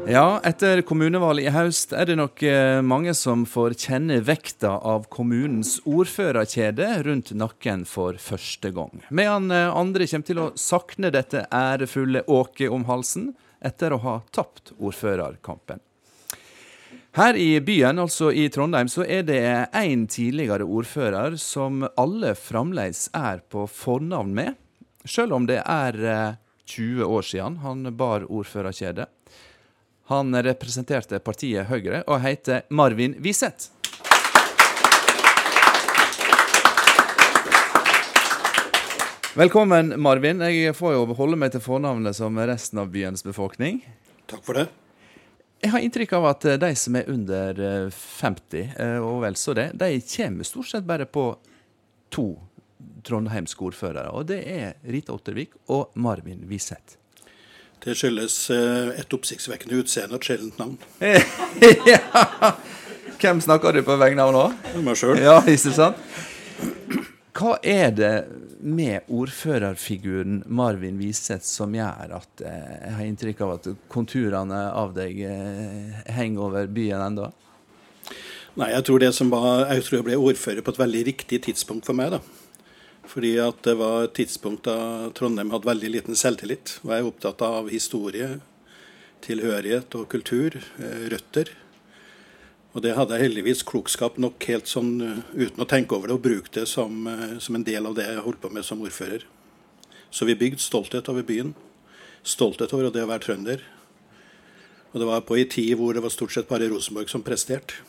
Ja, etter kommunevalget i høst er det nok eh, mange som får kjenne vekta av kommunens ordførerkjede rundt nakken for første gang. Medan eh, andre kommer til å sakne dette ærefulle åket om halsen etter å ha tapt ordførerkampen. Her i byen, altså i Trondheim, så er det én tidligere ordfører som alle fremdeles er på fornavn med, sjøl om det er 20 eh, år siden han bar ordførerkjedet. Han representerte partiet Høyre og heter Marvin Wiseth. Velkommen, Marvin. Jeg får jo holde meg til fornavnet som resten av byens befolkning. Takk for det. Jeg har inntrykk av at de som er under 50, eh, og vel så det, de kommer stort sett bare på to trondheimske ordførere. Og det er Rita Ottervik og Marvin Wiseth. Det skyldes eh, et oppsiktsvekkende utseende og et sjeldent navn. ja. Hvem snakker du på vegne av nå? Meg sjøl. Ja, ikke sant? Hva er det med ordførerfiguren Marvin Wiseth som gjør at eh, jeg har inntrykk av at konturene av deg eh, henger over byen enda? Nei, jeg tror, det som var, jeg tror jeg ble ordfører på et veldig riktig tidspunkt for meg. da. Fordi at det var et tidspunkt da Trondheim hadde veldig liten selvtillit. Og jeg er opptatt av historie, tilhørighet og kultur, eh, røtter. Og det hadde jeg heldigvis klokskap nok helt sånn eh, uten å tenke over det, og bruke det som, eh, som en del av det jeg holdt på med som ordfører. Så vi bygde stolthet over byen. Stolthet over det å være trønder. Og det var på ei tid hvor det var stort sett bare Rosenborg som presterte.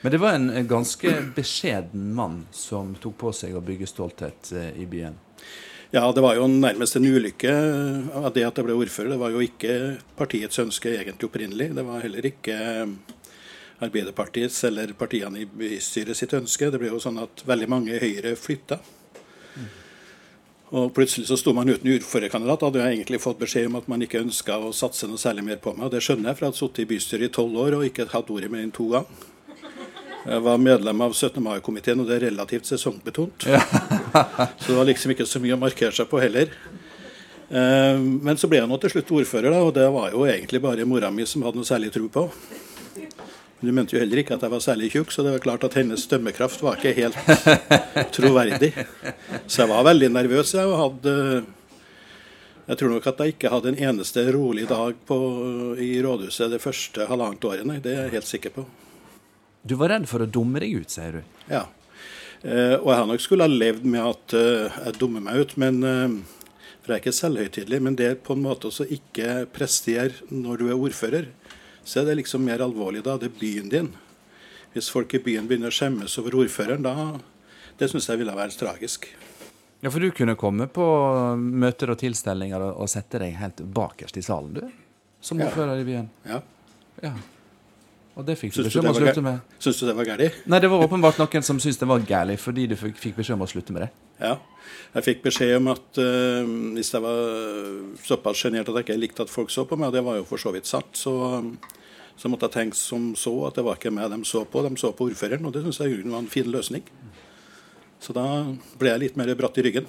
Men det var en ganske beskjeden mann som tok på seg å bygge stolthet eh, i byen? Ja, det var jo nærmest en ulykke av det at jeg ble ordfører. Det var jo ikke partiets ønske egentlig opprinnelig. Det var heller ikke Arbeiderpartiets eller partiene i bystyret sitt ønske. Det ble jo sånn at veldig mange i Høyre flytta. Og plutselig så sto man uten ordførerkandidat. Hadde jeg egentlig fått beskjed om at man ikke ønska å satse noe særlig mer på meg. Det skjønner jeg, for jeg hadde sittet i bystyret i tolv år og ikke hatt ordet mer enn to ganger. Jeg var medlem av 17. mai-komiteen, og det er relativt sesongbetont. Ja. så det var liksom ikke så mye å markere seg på heller. Eh, men så ble jeg nå til slutt ordfører, da, og det var jo egentlig bare mora mi som hadde noe særlig tro på. Hun mente jo heller ikke at jeg var særlig tjukk, så det var klart at hennes dømmekraft var ikke helt troverdig. Så jeg var veldig nervøs. Jeg hadde jeg tror nok at jeg ikke hadde en eneste rolig dag på, i rådhuset det første halvannet året. Nei, det er jeg helt sikker på. Du var redd for å dumme deg ut, sier du. Ja. Eh, og jeg har nok skulle ha levd med at eh, jeg dummer meg ut. men eh, For jeg er ikke selvhøytidelig. Men det på en måte å ikke prestere når du er ordfører, så er det liksom mer alvorlig da. Det er byen din. Hvis folk i byen begynner å skjemmes over ordføreren, da Det syns jeg ville vært tragisk. Ja, For du kunne komme på møter og tilstelninger og, og sette deg helt bakerst i salen, du? Som ordfører i byen? Ja. ja. Og det fikk du beskjed om å slutte med. Syns du det var gærlig? Nei, det var åpenbart noen som syntes det var gærlig fordi du fikk beskjed om å slutte med det. Ja. Jeg fikk beskjed om at uh, hvis jeg var såpass sjenert at jeg ikke likte at folk så på meg, og det var jo for så vidt sant, så, så, måtte jeg tenke som så at det var ikke meg de så på, de så på ordføreren. Og det syns jeg var en fin løsning. Så da ble jeg litt mer bratt i ryggen.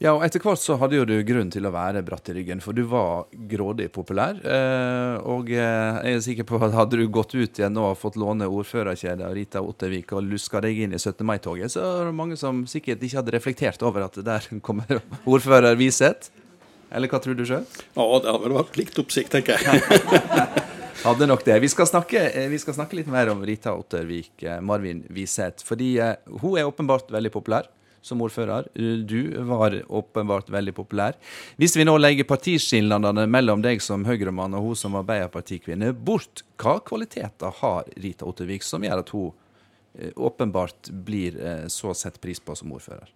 Ja, og etter hvert så hadde jo du grunn til å være bratt i ryggen, for du var grådig populær. Eh, og eh, jeg er sikker på at hadde du gått ut igjen og fått låne ordførerkjedet av Rita Ottervik og luska deg inn i 17. mai-toget, så er det mange som sikkert ikke hadde reflektert over at der kommer ordfører Wiseth. Eller hva tror du sjøl? Ja, det hadde vel vært likt oppsikt, tenker jeg. Hadde nok det. Vi skal, snakke, eh, vi skal snakke litt mer om Rita Ottervik, Marvin Wiseth. Fordi hun er åpenbart veldig populær som ordfører. Du var åpenbart veldig populær. Hvis vi nå legger partiskillnadene mellom deg som Høyre-mann og hun som Arbeiderpartikvinne bort, hva kvaliteter har Rita Ottervik som gjør at hun eh, åpenbart blir eh, så sett pris på som ordfører?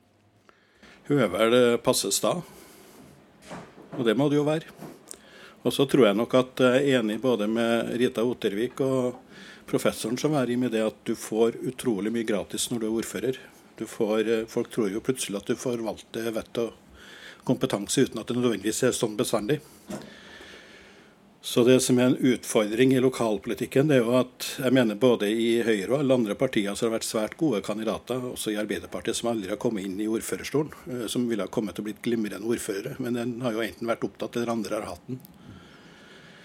Hun er vel eh, passe sta, og det må det jo være. Og så tror jeg nok at jeg er enig både med Rita Ottervik og professoren som er i med det at du får utrolig mye gratis når du er ordfører. Får, eh, folk tror jo plutselig at du forvalter vett og kompetanse uten at det nødvendigvis er sånn bestandig. Så det som er en utfordring i lokalpolitikken, det er jo at jeg mener både i Høyre og alle andre partier så har det vært svært gode kandidater, også i Arbeiderpartiet, som aldri har kommet inn i ordførerstolen. Eh, som ville ha kommet til å blitt glimrende ordførere. Men den har jo enten vært opptatt, eller andre har hatt den.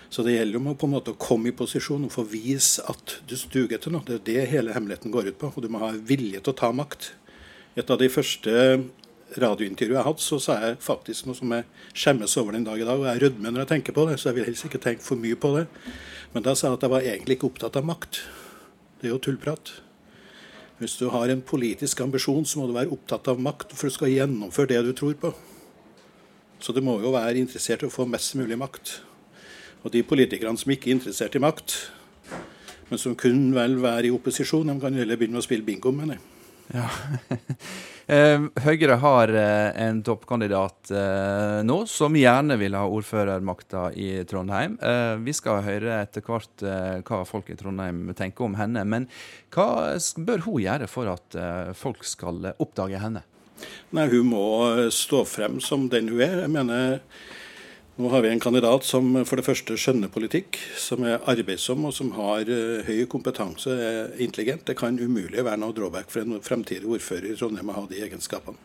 Så det gjelder jo på en måte å komme i posisjon og få vise at du stuger til noe. Det er det hele hemmeligheten går ut på. Og du må ha vilje til å ta makt. Et av de første radiointervjuene jeg hadde, så sa jeg faktisk noe som jeg skjemmes over den dag i dag. Og jeg rødmer når jeg tenker på det, så jeg vil helst ikke tenke for mye på det. Men da sa jeg at jeg var egentlig ikke opptatt av makt. Det er jo tullprat. Hvis du har en politisk ambisjon, så må du være opptatt av makt for du skal gjennomføre det du tror på. Så du må jo være interessert i å få mest mulig makt. Og de politikerne som ikke er interessert i makt, men som kun vel være i opposisjon, de kan heller begynne å spille bingo, mener jeg. Ja. Eh, Høyre har eh, en toppkandidat eh, nå som gjerne vil ha ordførermakta i Trondheim. Vi skal høre etter hvert hva folk i Trondheim tenker om henne. Men hva bør hun gjøre for at folk skal oppdage henne? Nei, Hun må stå frem som den hun er. Jeg mener nå har vi en kandidat som for det første skjønner politikk, som er arbeidsom og som har uh, høy kompetanse, er intelligent. Det kan umulig være noe drawback for en fremtidig ordfører i Trondheim å ha de egenskapene.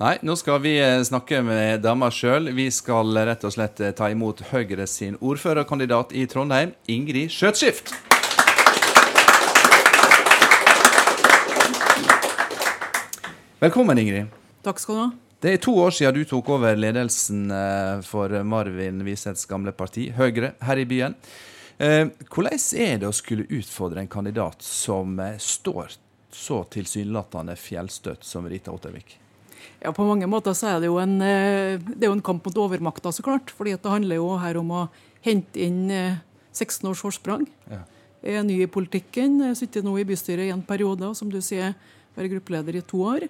Nei, nå skal vi eh, snakke med dama sjøl. Vi skal rett og slett eh, ta imot Høyre sin ordførerkandidat i Trondheim, Ingrid Skjøtskift. Velkommen, Ingrid. Takk skal du ha. Det er to år siden du tok over ledelsen eh, for Marvin Wiseths gamle parti, Høyre, her i byen. Eh, hvordan er det å skulle utfordre en kandidat som eh, står så tilsynelatende fjellstøtt som Rita Ottervik? Ja, På mange måter så er det jo en, det jo en kamp mot overmakta, så klart. fordi det handler jo her om å hente inn 16 års forsprang. Ja. Jeg er ny i politikken, jeg sitter nå i bystyret i en periode, og som du sier, være gruppeleder i to år.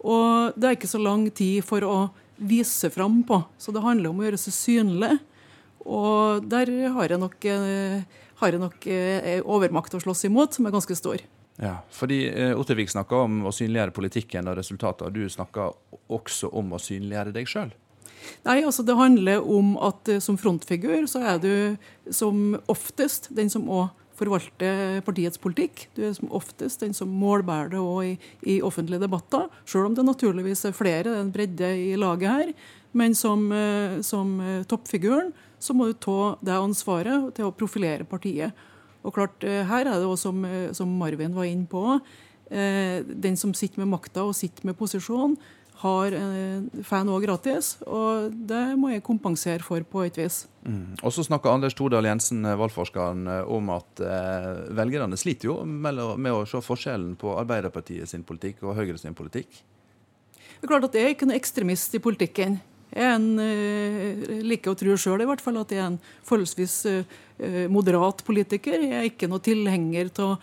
Og det er ikke så lang tid for å vise fram på, så det handler om å gjøre seg synlig. Og der har jeg nok, eh, har jeg nok eh, overmakt å slåss imot, som er ganske stor. Ja, fordi eh, Ottervik snakka om å synliggjøre politikken og resultater, du snakka også om å synliggjøre deg sjøl? Nei, altså det handler om at som frontfigur så er du som oftest den som òg forvalte partiets politikk. Du er som oftest den som målbærer det i, i, offentlige debatter, selv om det naturligvis er flere, det er en bredde i laget her. Men som, eh, som eh, toppfiguren så må du ta det ansvaret til å profilere partiet. Og klart, eh, Her er det også, som, som Marvin var inne på, den som sitter med makta og sitter med posisjon, har eh, får noe gratis, og det må jeg kompensere for på et vis. Mm. Og så snakker Anders Tordal Jensen, eh, valgforskeren, eh, om at eh, velgerne sliter jo med, med, å se forskjellen på Arbeiderpartiet sin politikk og Høyre sin politikk. Det er klart at Jeg er ikke noe ekstremist i politikken. Jeg en, eh, liker å tro sjøl at jeg er en forholdsvis eh, moderat politiker. Jeg er ikke noen tilhenger av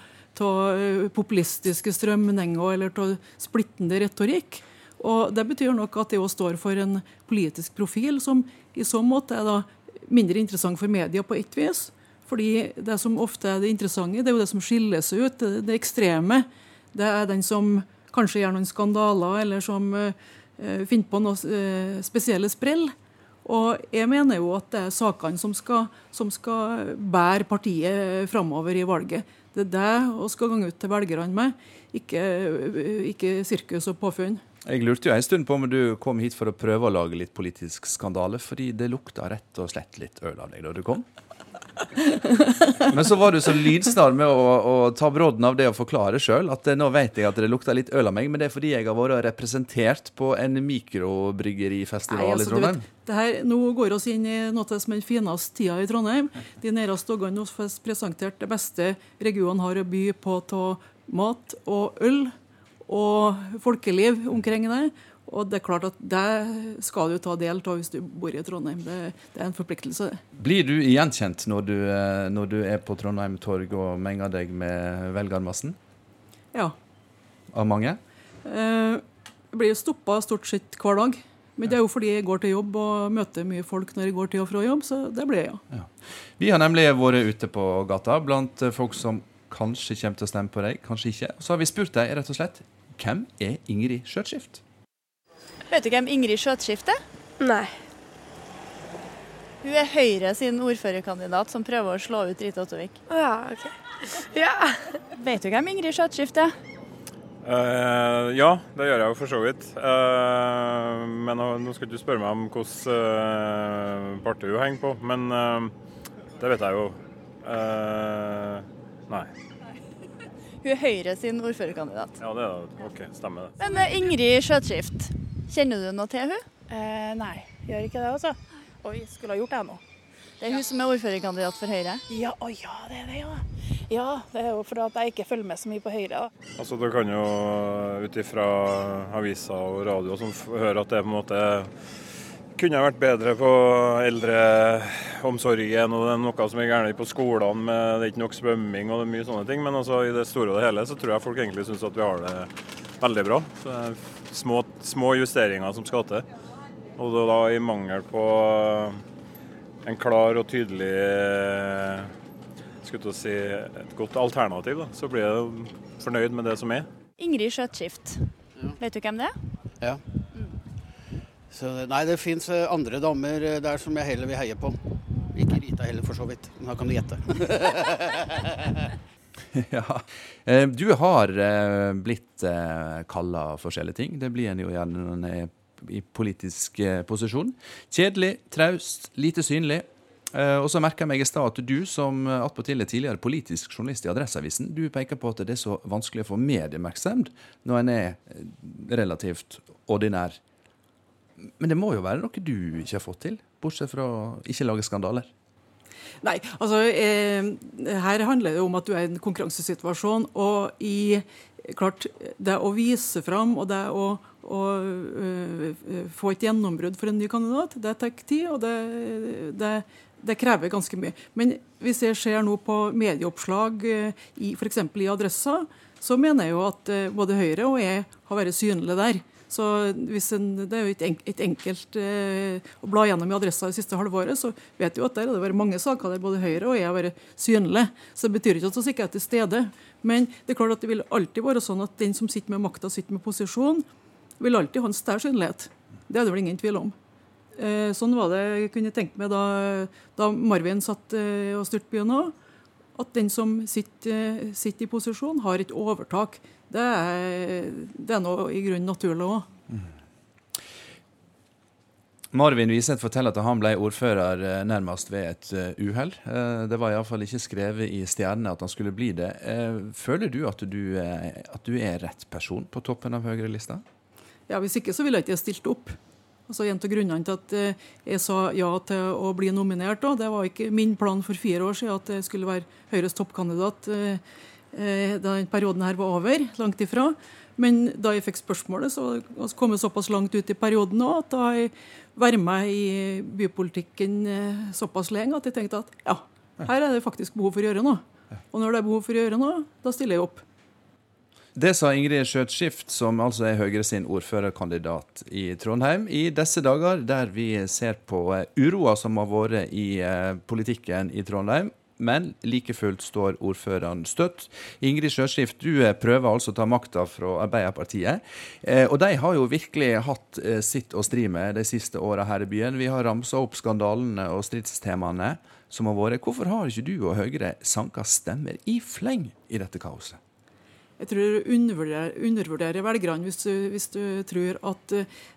populistiske strømninger eller av splittende retorikk. Og Det betyr nok at det også står for en politisk profil som i så måte er mindre interessant for media på ett vis. Fordi det som ofte er det interessante, det er jo det som skiller seg ut. Det, det ekstreme. Det er den som kanskje gjør noen skandaler, eller som uh, finner på noen uh, spesielle sprell. Og jeg mener jo at det er sakene som skal, som skal bære partiet framover i valget. Det er det vi skal gange ut til velgerne med, ikke, ikke sirkus og påfunn. Jeg lurte jo en stund på om du kom hit for å prøve å lage litt politisk skandale, fordi det lukta rett og slett litt øl av deg da du kom. Men så var du så lydsnar med å, å ta brodden av det og forklare sjøl at nå vet jeg at det lukta litt øl av meg, men det er fordi jeg har vært representert på en mikrobryggeriFestival altså, i Trondheim. Vet, det her, nå går oss inn i noe som er den fineste tida i Trondheim. De nærmeste dagene vi presentert det beste regionen har å by på av mat og øl og folkeliv omkring det. Og det er klart at det skal du ta del av hvis du bor i Trondheim. Det, det er en forpliktelse. Blir du gjenkjent når du, eh, når du er på Trondheim torg og menger deg med velgermassen? Ja. Av mange? Eh, jeg blir stoppa stort sett hver dag. Men det er jo fordi jeg går til jobb og møter mye folk når jeg går til og fra jobb, så det blir jeg, ja. ja. Vi har nemlig vært ute på gata blant folk som kanskje kommer til å stemme på deg, kanskje ikke. Så har vi spurt deg rett og slett hvem er Ingrid Skjøtskift? Vet du hvem Ingrid Skjøtskift er? Nei. Hun er Høyre sin ordførerkandidat som prøver å slå ut Rita Ottovik. Ja, ok. Ja. Vet du hvem Ingrid Skjøtskift er? Uh, ja, det gjør jeg jo for så vidt. Uh, men nå, nå skal du spørre meg om hvilket uh, parti hun henger på. Men det vet jeg jo. Nei. Hun er Høyre sin ordførerkandidat. Ja, det er det. Ok, stemmer det. Men Ingrid Skjøtskift, kjenner du noe til hun? Eh, nei, gjør ikke det, altså. Oi, skulle ha gjort det nå. Det er hun som er ordførerkandidat for Høyre? Ja, å ja, det er det, ja. Ja, det er jo fordi at jeg ikke følger med så mye på Høyre. da. Altså, Du kan jo ut ifra aviser og radio som høre at det er på en måte kunne vært bedre på eldreomsorgen, og det er noe som er gærent på skolene, med det er ikke nok svømming og det er mye sånne ting. Men altså, i det store og det hele så tror jeg folk egentlig syns at vi har det veldig bra. Så det er små, små justeringer som skal til. Og da i mangel på en klar og tydelig skulle si, et godt alternativ, da, så blir jeg fornøyd med det som er. Ingrid Skjøtskift, ja. vet du hvem det er? Ja. Så, nei, det fins eh, andre damer eh, der som jeg heller vil heie på. Ikke Rita heller, for så vidt. Men da kan du gjette. ja. Eh, du har blitt kalla forskjellige ting. Det blir en jo gjerne når en er i politisk posisjon. Kjedelig, traust, lite synlig. Og så merker jeg meg i stad at du som attpåtil er tidligere politisk journalist i Adresseavisen, du peker på at det er så vanskelig å få medieoppmerksomhet når en er relativt ordinær men det må jo være noe du ikke har fått til, bortsett fra å ikke lage skandaler? Nei, altså eh, her handler det om at du er i en konkurransesituasjon. Og i klart, det å vise fram og det å, å øh, få et gjennombrudd for en ny kandidat, det tar tid, og det, det, det, krever ganske mye. Men hvis jeg ser nå på medieoppslag i f.eks. i Adressa, så mener jeg jo at uh, både Høyre og jeg har vært synlige der. Så en, Det er jo ikke et enkelt eh, å bla gjennom i adressa det siste halvåret, så vet vi at der har det vært mange saker der både Høyre og jeg har vært synlige. Så det betyr ikke at vi ikke er til stede. Men det er klart at det vil alltid være sånn at den som sitter med makta, sitter med posisjon, vil alltid ha en større synlighet. Det er det vel ingen tvil om. Eh, sånn var det jeg kunne tenke meg da, da Marvin satt eh, og styrte byen òg. At den som sitter, eh, sitter i posisjon, har et overtak det er, det er noe i grunnen naturlig òg. Marvin Wiseth forteller at han ble ordfører eh, nærmest ved et eh, uhell. Eh, det var iallfall ikke skrevet i stjernene at han skulle bli det. Føler du at du, at du er rett person på toppen av Høyre-lista? Ja, Hvis ikke så ville jeg ikke stilt opp. Altså En av grunnene til at jeg sa ja til å bli nominert, da, det var ikke min plan for fire år siden at jeg skulle være Høyres toppkandidat da den perioden her var over. Langt ifra. Men da jeg fikk spørsmålet, så kom jeg såpass langt ut i perioden nå at da har jeg vært med i bypolitikken eh, såpass lenge at jeg tenkte at ja, her er det faktisk behov for å gjøre noe. Og når det er behov for å gjøre noe, da stiller jeg opp. Det sa Ingrid Skjøtskift, som altså er Høyre sin ordførerkandidat i Trondheim, i disse dager der vi ser på eh, uroa som har vært i politikken i Trondheim, men like fullt står ordføreren støtt. Ingrid Sjøskift, du eh, prøver altså å ta makta fra Arbeiderpartiet. Eh, og de har jo virkelig hatt eh, sitt å stri med de siste åra her i byen. Vi har ramsa opp skandalene og stridstemaene som har vært. Hvorfor har ikke du og Høyre sanka stemmer i fleng i dette kaoset? Jeg tror du undervurderer, undervurderer velgerne hvis hvis du, tror at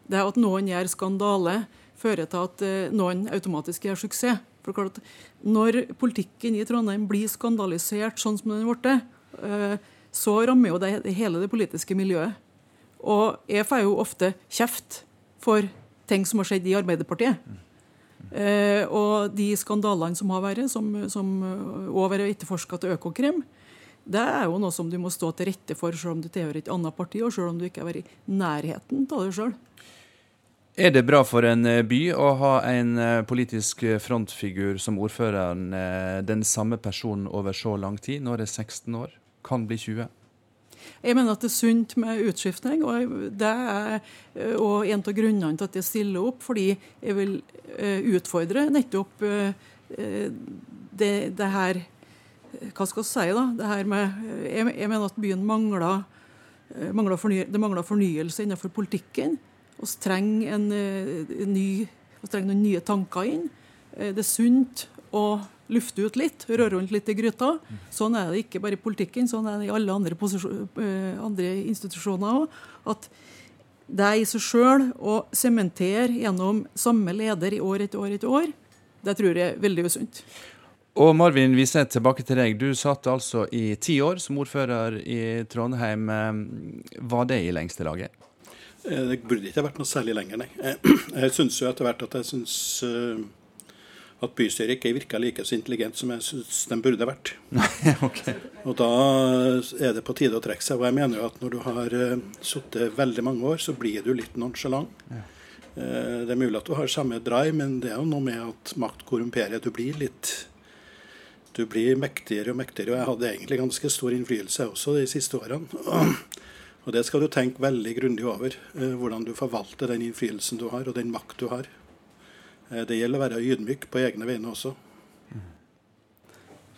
det at noen gjør skandale, fører til at noen automatisk gjør suksess. For klart Når politikken i Trondheim blir skandalisert sånn som den er blitt, så rammer jo det hele det politiske miljøet. Og jeg får jo ofte kjeft for ting som har skjedd i Arbeiderpartiet. Eh, og de skandalene som har vært, som, som også vært etterforska til Økokrim, det er jo noe som du må stå til rette for selv om du tilhører et annet parti, og selv om du ikke har vært i nærheten av det sjøl. Er det bra for en eh, by å ha en eh, politisk frontfigur som ordføreren, eh, den samme personen over så lang tid? Nå er det 16 år, kan bli 20? Jeg mener at det er sunt med utskiftning, og det er eh, og en av grunnene til at jeg stiller opp, fordi jeg vil eh, utfordre nettopp eh, det, det her Hva skal vi si, da? Det her med jeg mener at byen mangler, mangler forny, det mangler fornyelse innenfor politikken. Vi trenger, vi trenger noen nye tanker inn. Det er sunt å lufte ut litt, røre rundt litt i gryta. Sånn er det ikke bare i politikken, sånn er det i alle andre, eh, andre institusjoner òg. At det er i seg sjøl å sementere gjennom samme leder i år etter år etter år, det tror jeg er veldig usunt. Og Marvin Wiseth, tilbake til deg. Du satt altså i ti år som ordfører i Trondheim. Eh, var det i lengste laget? Eh, det burde ikke vært noe særlig lenger, nei. Jeg syns jo etter hvert at jeg syns at bystyret ikke virka like så intelligent som jeg syns de burde vært. okay. Og da er det på tide å trekke seg. Og jeg mener jo at når du har sittet veldig mange år, så blir du litt nonsjalant. Ja. Det er mulig at du har samme drive, men det er jo noe med at makt korrumperer. Du blir litt Du blir mektigere og mektigere. Og jeg hadde egentlig ganske stor innflytelse også de siste årene. Og det skal du tenke veldig grundig over. Uh, hvordan du forvalter den innflytelsen du har, og den makt du har. Eh, det gjelder å være ydmyk på egne vegne også.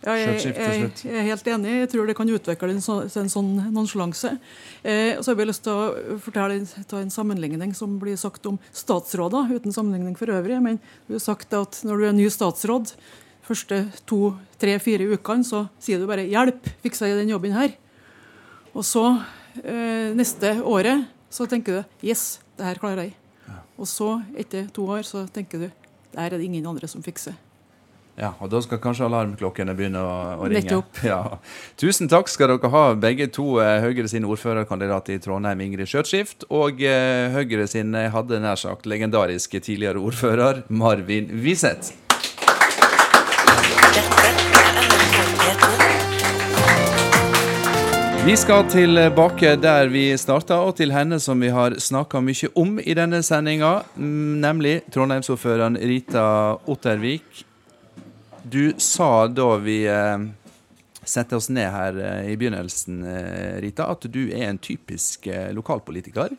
Ja, jeg, jeg, jeg, er helt enig. Jeg tror det kan utvikle en, så, en sånn nonsjalanse. Eh, så har jeg lyst til å fortelle ta en sammenligning som blir sagt om statsråder, uten sammenligning for øvrig. Men du har sagt at når du er ny statsråd, første to, tre, fire ukene, så sier du bare 'hjelp, fiksa jeg den jobben her'. Og så, eh, neste året, så tenker du 'yes, det her klarer jeg'. Og så, etter to år, så tenker du der er det ingen andre som fikser. Ja, og da skal kanskje alarmklokkene begynne å, å ringe. Nettopp. Ja. Tusen takk skal dere ha, begge to. Eh, Høyre sin ordførerkandidat i Trondheim, Ingrid Skjøtskift, og eh, Høyre sin, hadde nær sagt, legendariske tidligere ordfører, Marvin Wiseth. Vi skal tilbake der vi starta, og til henne som vi har snakka mye om i denne sendinga, nemlig trondheimsordføreren Rita Ottervik. Du sa da vi eh, sette oss ned her eh, i begynnelsen, eh, Rita, at du er en typisk lokalpolitiker.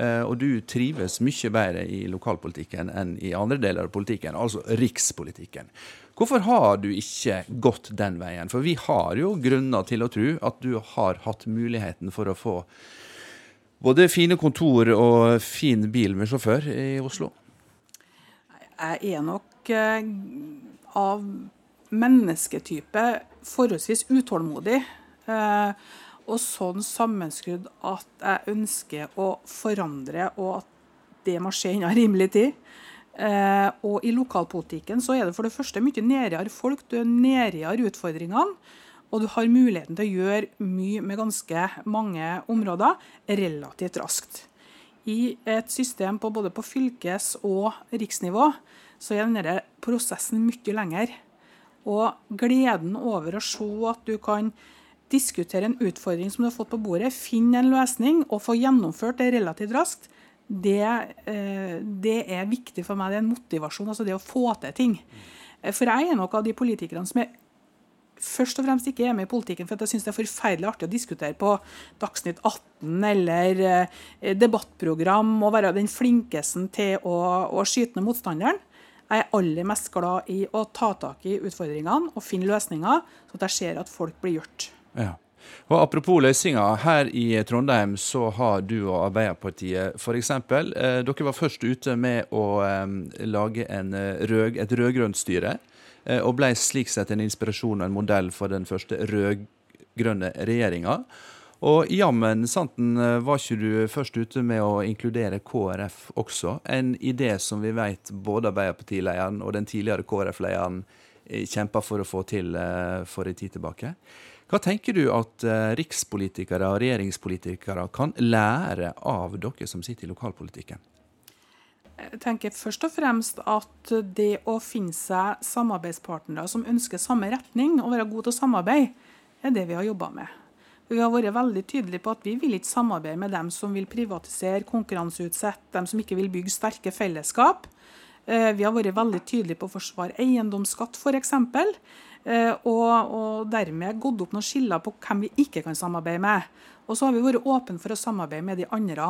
Og du trives mye bedre i lokalpolitikken enn i andre deler av politikken, altså rikspolitikken. Hvorfor har du ikke gått den veien? For vi har jo grunner til å tro at du har hatt muligheten for å få både fine kontor og fin bil med sjåfør i Oslo. Jeg er nok eh, av mennesketype forholdsvis utålmodig. Eh, og sånn sammenskrudd at jeg ønsker å forandre, og at det må skje innen rimelig tid. Eh, og i lokalpolitikken så er det for det første mye nærere folk. Du er nærere utfordringene. Og du har muligheten til å gjøre mye med ganske mange områder relativt raskt. I et system på både på fylkes- og riksnivå så er denne prosessen mye lenger. Og gleden over å se at du kan diskutere en utfordring som du har fått på bordet, finne en løsning og få gjennomført det relativt raskt, det, eh, det, er viktig for meg. Det er en motivasjon, altså det å få til ting. Eh, for jeg er nok av de politikerne som er først og fremst ikke er med i politikken for jeg syns det er forferdelig artig å diskutere på Dagsnytt 18 eller eh, debattprogram og være den flinkeste til å, å skyte ned motstanderen. Jeg er aller mest glad i å ta tak i utfordringene og finne løsninger, så at jeg ser at folk blir gjort. Ja. Og Apropos løsninger. Her i Trondheim så har du og Arbeiderpartiet f.eks. Eh, dere var først ute med å eh, lage eh, rød, et rød-grønt styre. Eh, og ble slik sett en inspirasjon og en modell for den første rød-grønne regjeringa. Og jammen santen var ikke du først ute med å inkludere KrF også. En idé som vi vet både Arbeiderpartilederen og den tidligere KrF-lederen eh, kjempa for å få til eh, for en tid tilbake. Hva tenker du at eh, rikspolitikere og regjeringspolitikere kan lære av dere som sitter i lokalpolitikken? Jeg tenker først og fremst at det å finne seg samarbeidspartnere som ønsker samme retning og være gode til å samarbeide, er det vi har jobba med. Vi har vært veldig tydelige på at vi vil ikke samarbeide med dem som vil privatisere, konkurranseutsette, dem som ikke vil bygge sterke fellesskap. Eh, vi har vært veldig tydelige på å forsvare eiendomsskatt f.eks. Eh, og, og dermed gått opp noen skiller på hvem vi ikke kan samarbeide med. Og så har vi vært åpne for å samarbeide med de andre.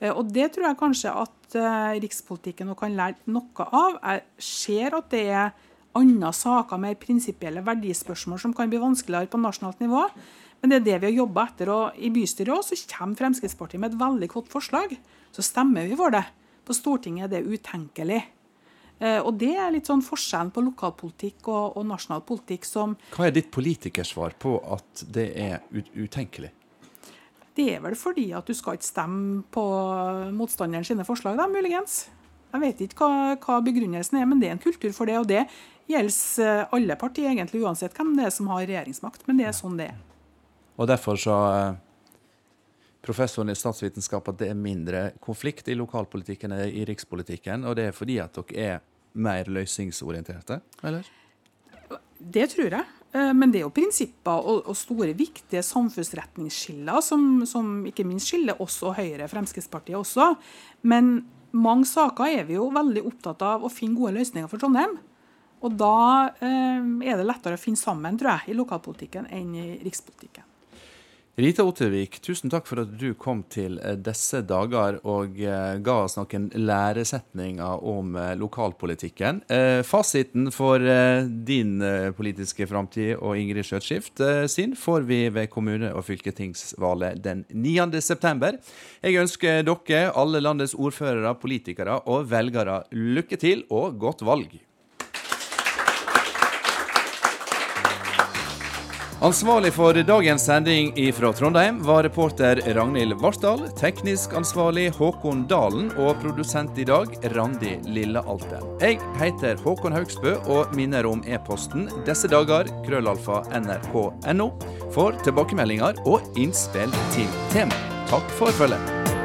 Eh, og Det tror jeg kanskje at rikspolitikken kan lære noe av. Jeg ser at det er andre saker, mer prinsipielle verdispørsmål som kan bli vanskeligere på nasjonalt nivå. Men det er det vi har jobba etter. og I bystyret også, så kommer Fremskrittspartiet med et veldig godt forslag. Så stemmer vi for det. På Stortinget er det utenkelig. Eh, og Det er litt sånn forskjellen på lokalpolitikk og, og nasjonal politikk som Hva er ditt politikersvar på at det er utenkelig? Det er vel fordi at du skal ikke stemme på motstanderen sine forslag, da, muligens. Jeg vet ikke hva, hva, begrunnelsen er, men det er en kultur for det. Og det gjelder eh, alle partier, egentlig, uansett hvem det er som har regjeringsmakt. Men det er sånn det er. Og derfor så eh, professoren i statsvitenskap at det er mindre konflikt i lokalpolitikken enn i rikspolitikken. Og det er fordi at dere er mer løsningsorienterte, eller? Det tror jeg. Eh, men det er jo prinsipper og, store, viktige samfunnsretningsskiller som, som, ikke minst skiller oss og Høyre, Fremskrittspartiet også. Men mange saker er vi jo veldig opptatt av å finne gode løsninger for Trondheim. Og da eh, er det lettere å finne sammen, tror jeg, i lokalpolitikken enn i rikspolitikken. Rita Ottervik, tusen takk for at du kom til eh, disse dager og eh, ga oss noen læresetninger om eh, lokalpolitikken. Fasiten for din politiske framtid og Ingrid Skjøtskift sin får vi ved kommune- og fylketingsvalget den 9. september. Jeg ønsker dere, alle landets ordførere, politikere og velgere, lykke til og godt valg. Ansvarlig for dagens sending fra Trondheim var reporter Ragnhild Varsdal, teknisk ansvarlig Håkon Dalen og produsent i dag Randi Lillealten. Jeg heter Håkon Haugsbø og minner om e-posten disse dager krøllalfa nrk.no for tilbakemeldinger og innspill til tema. Takk for følget.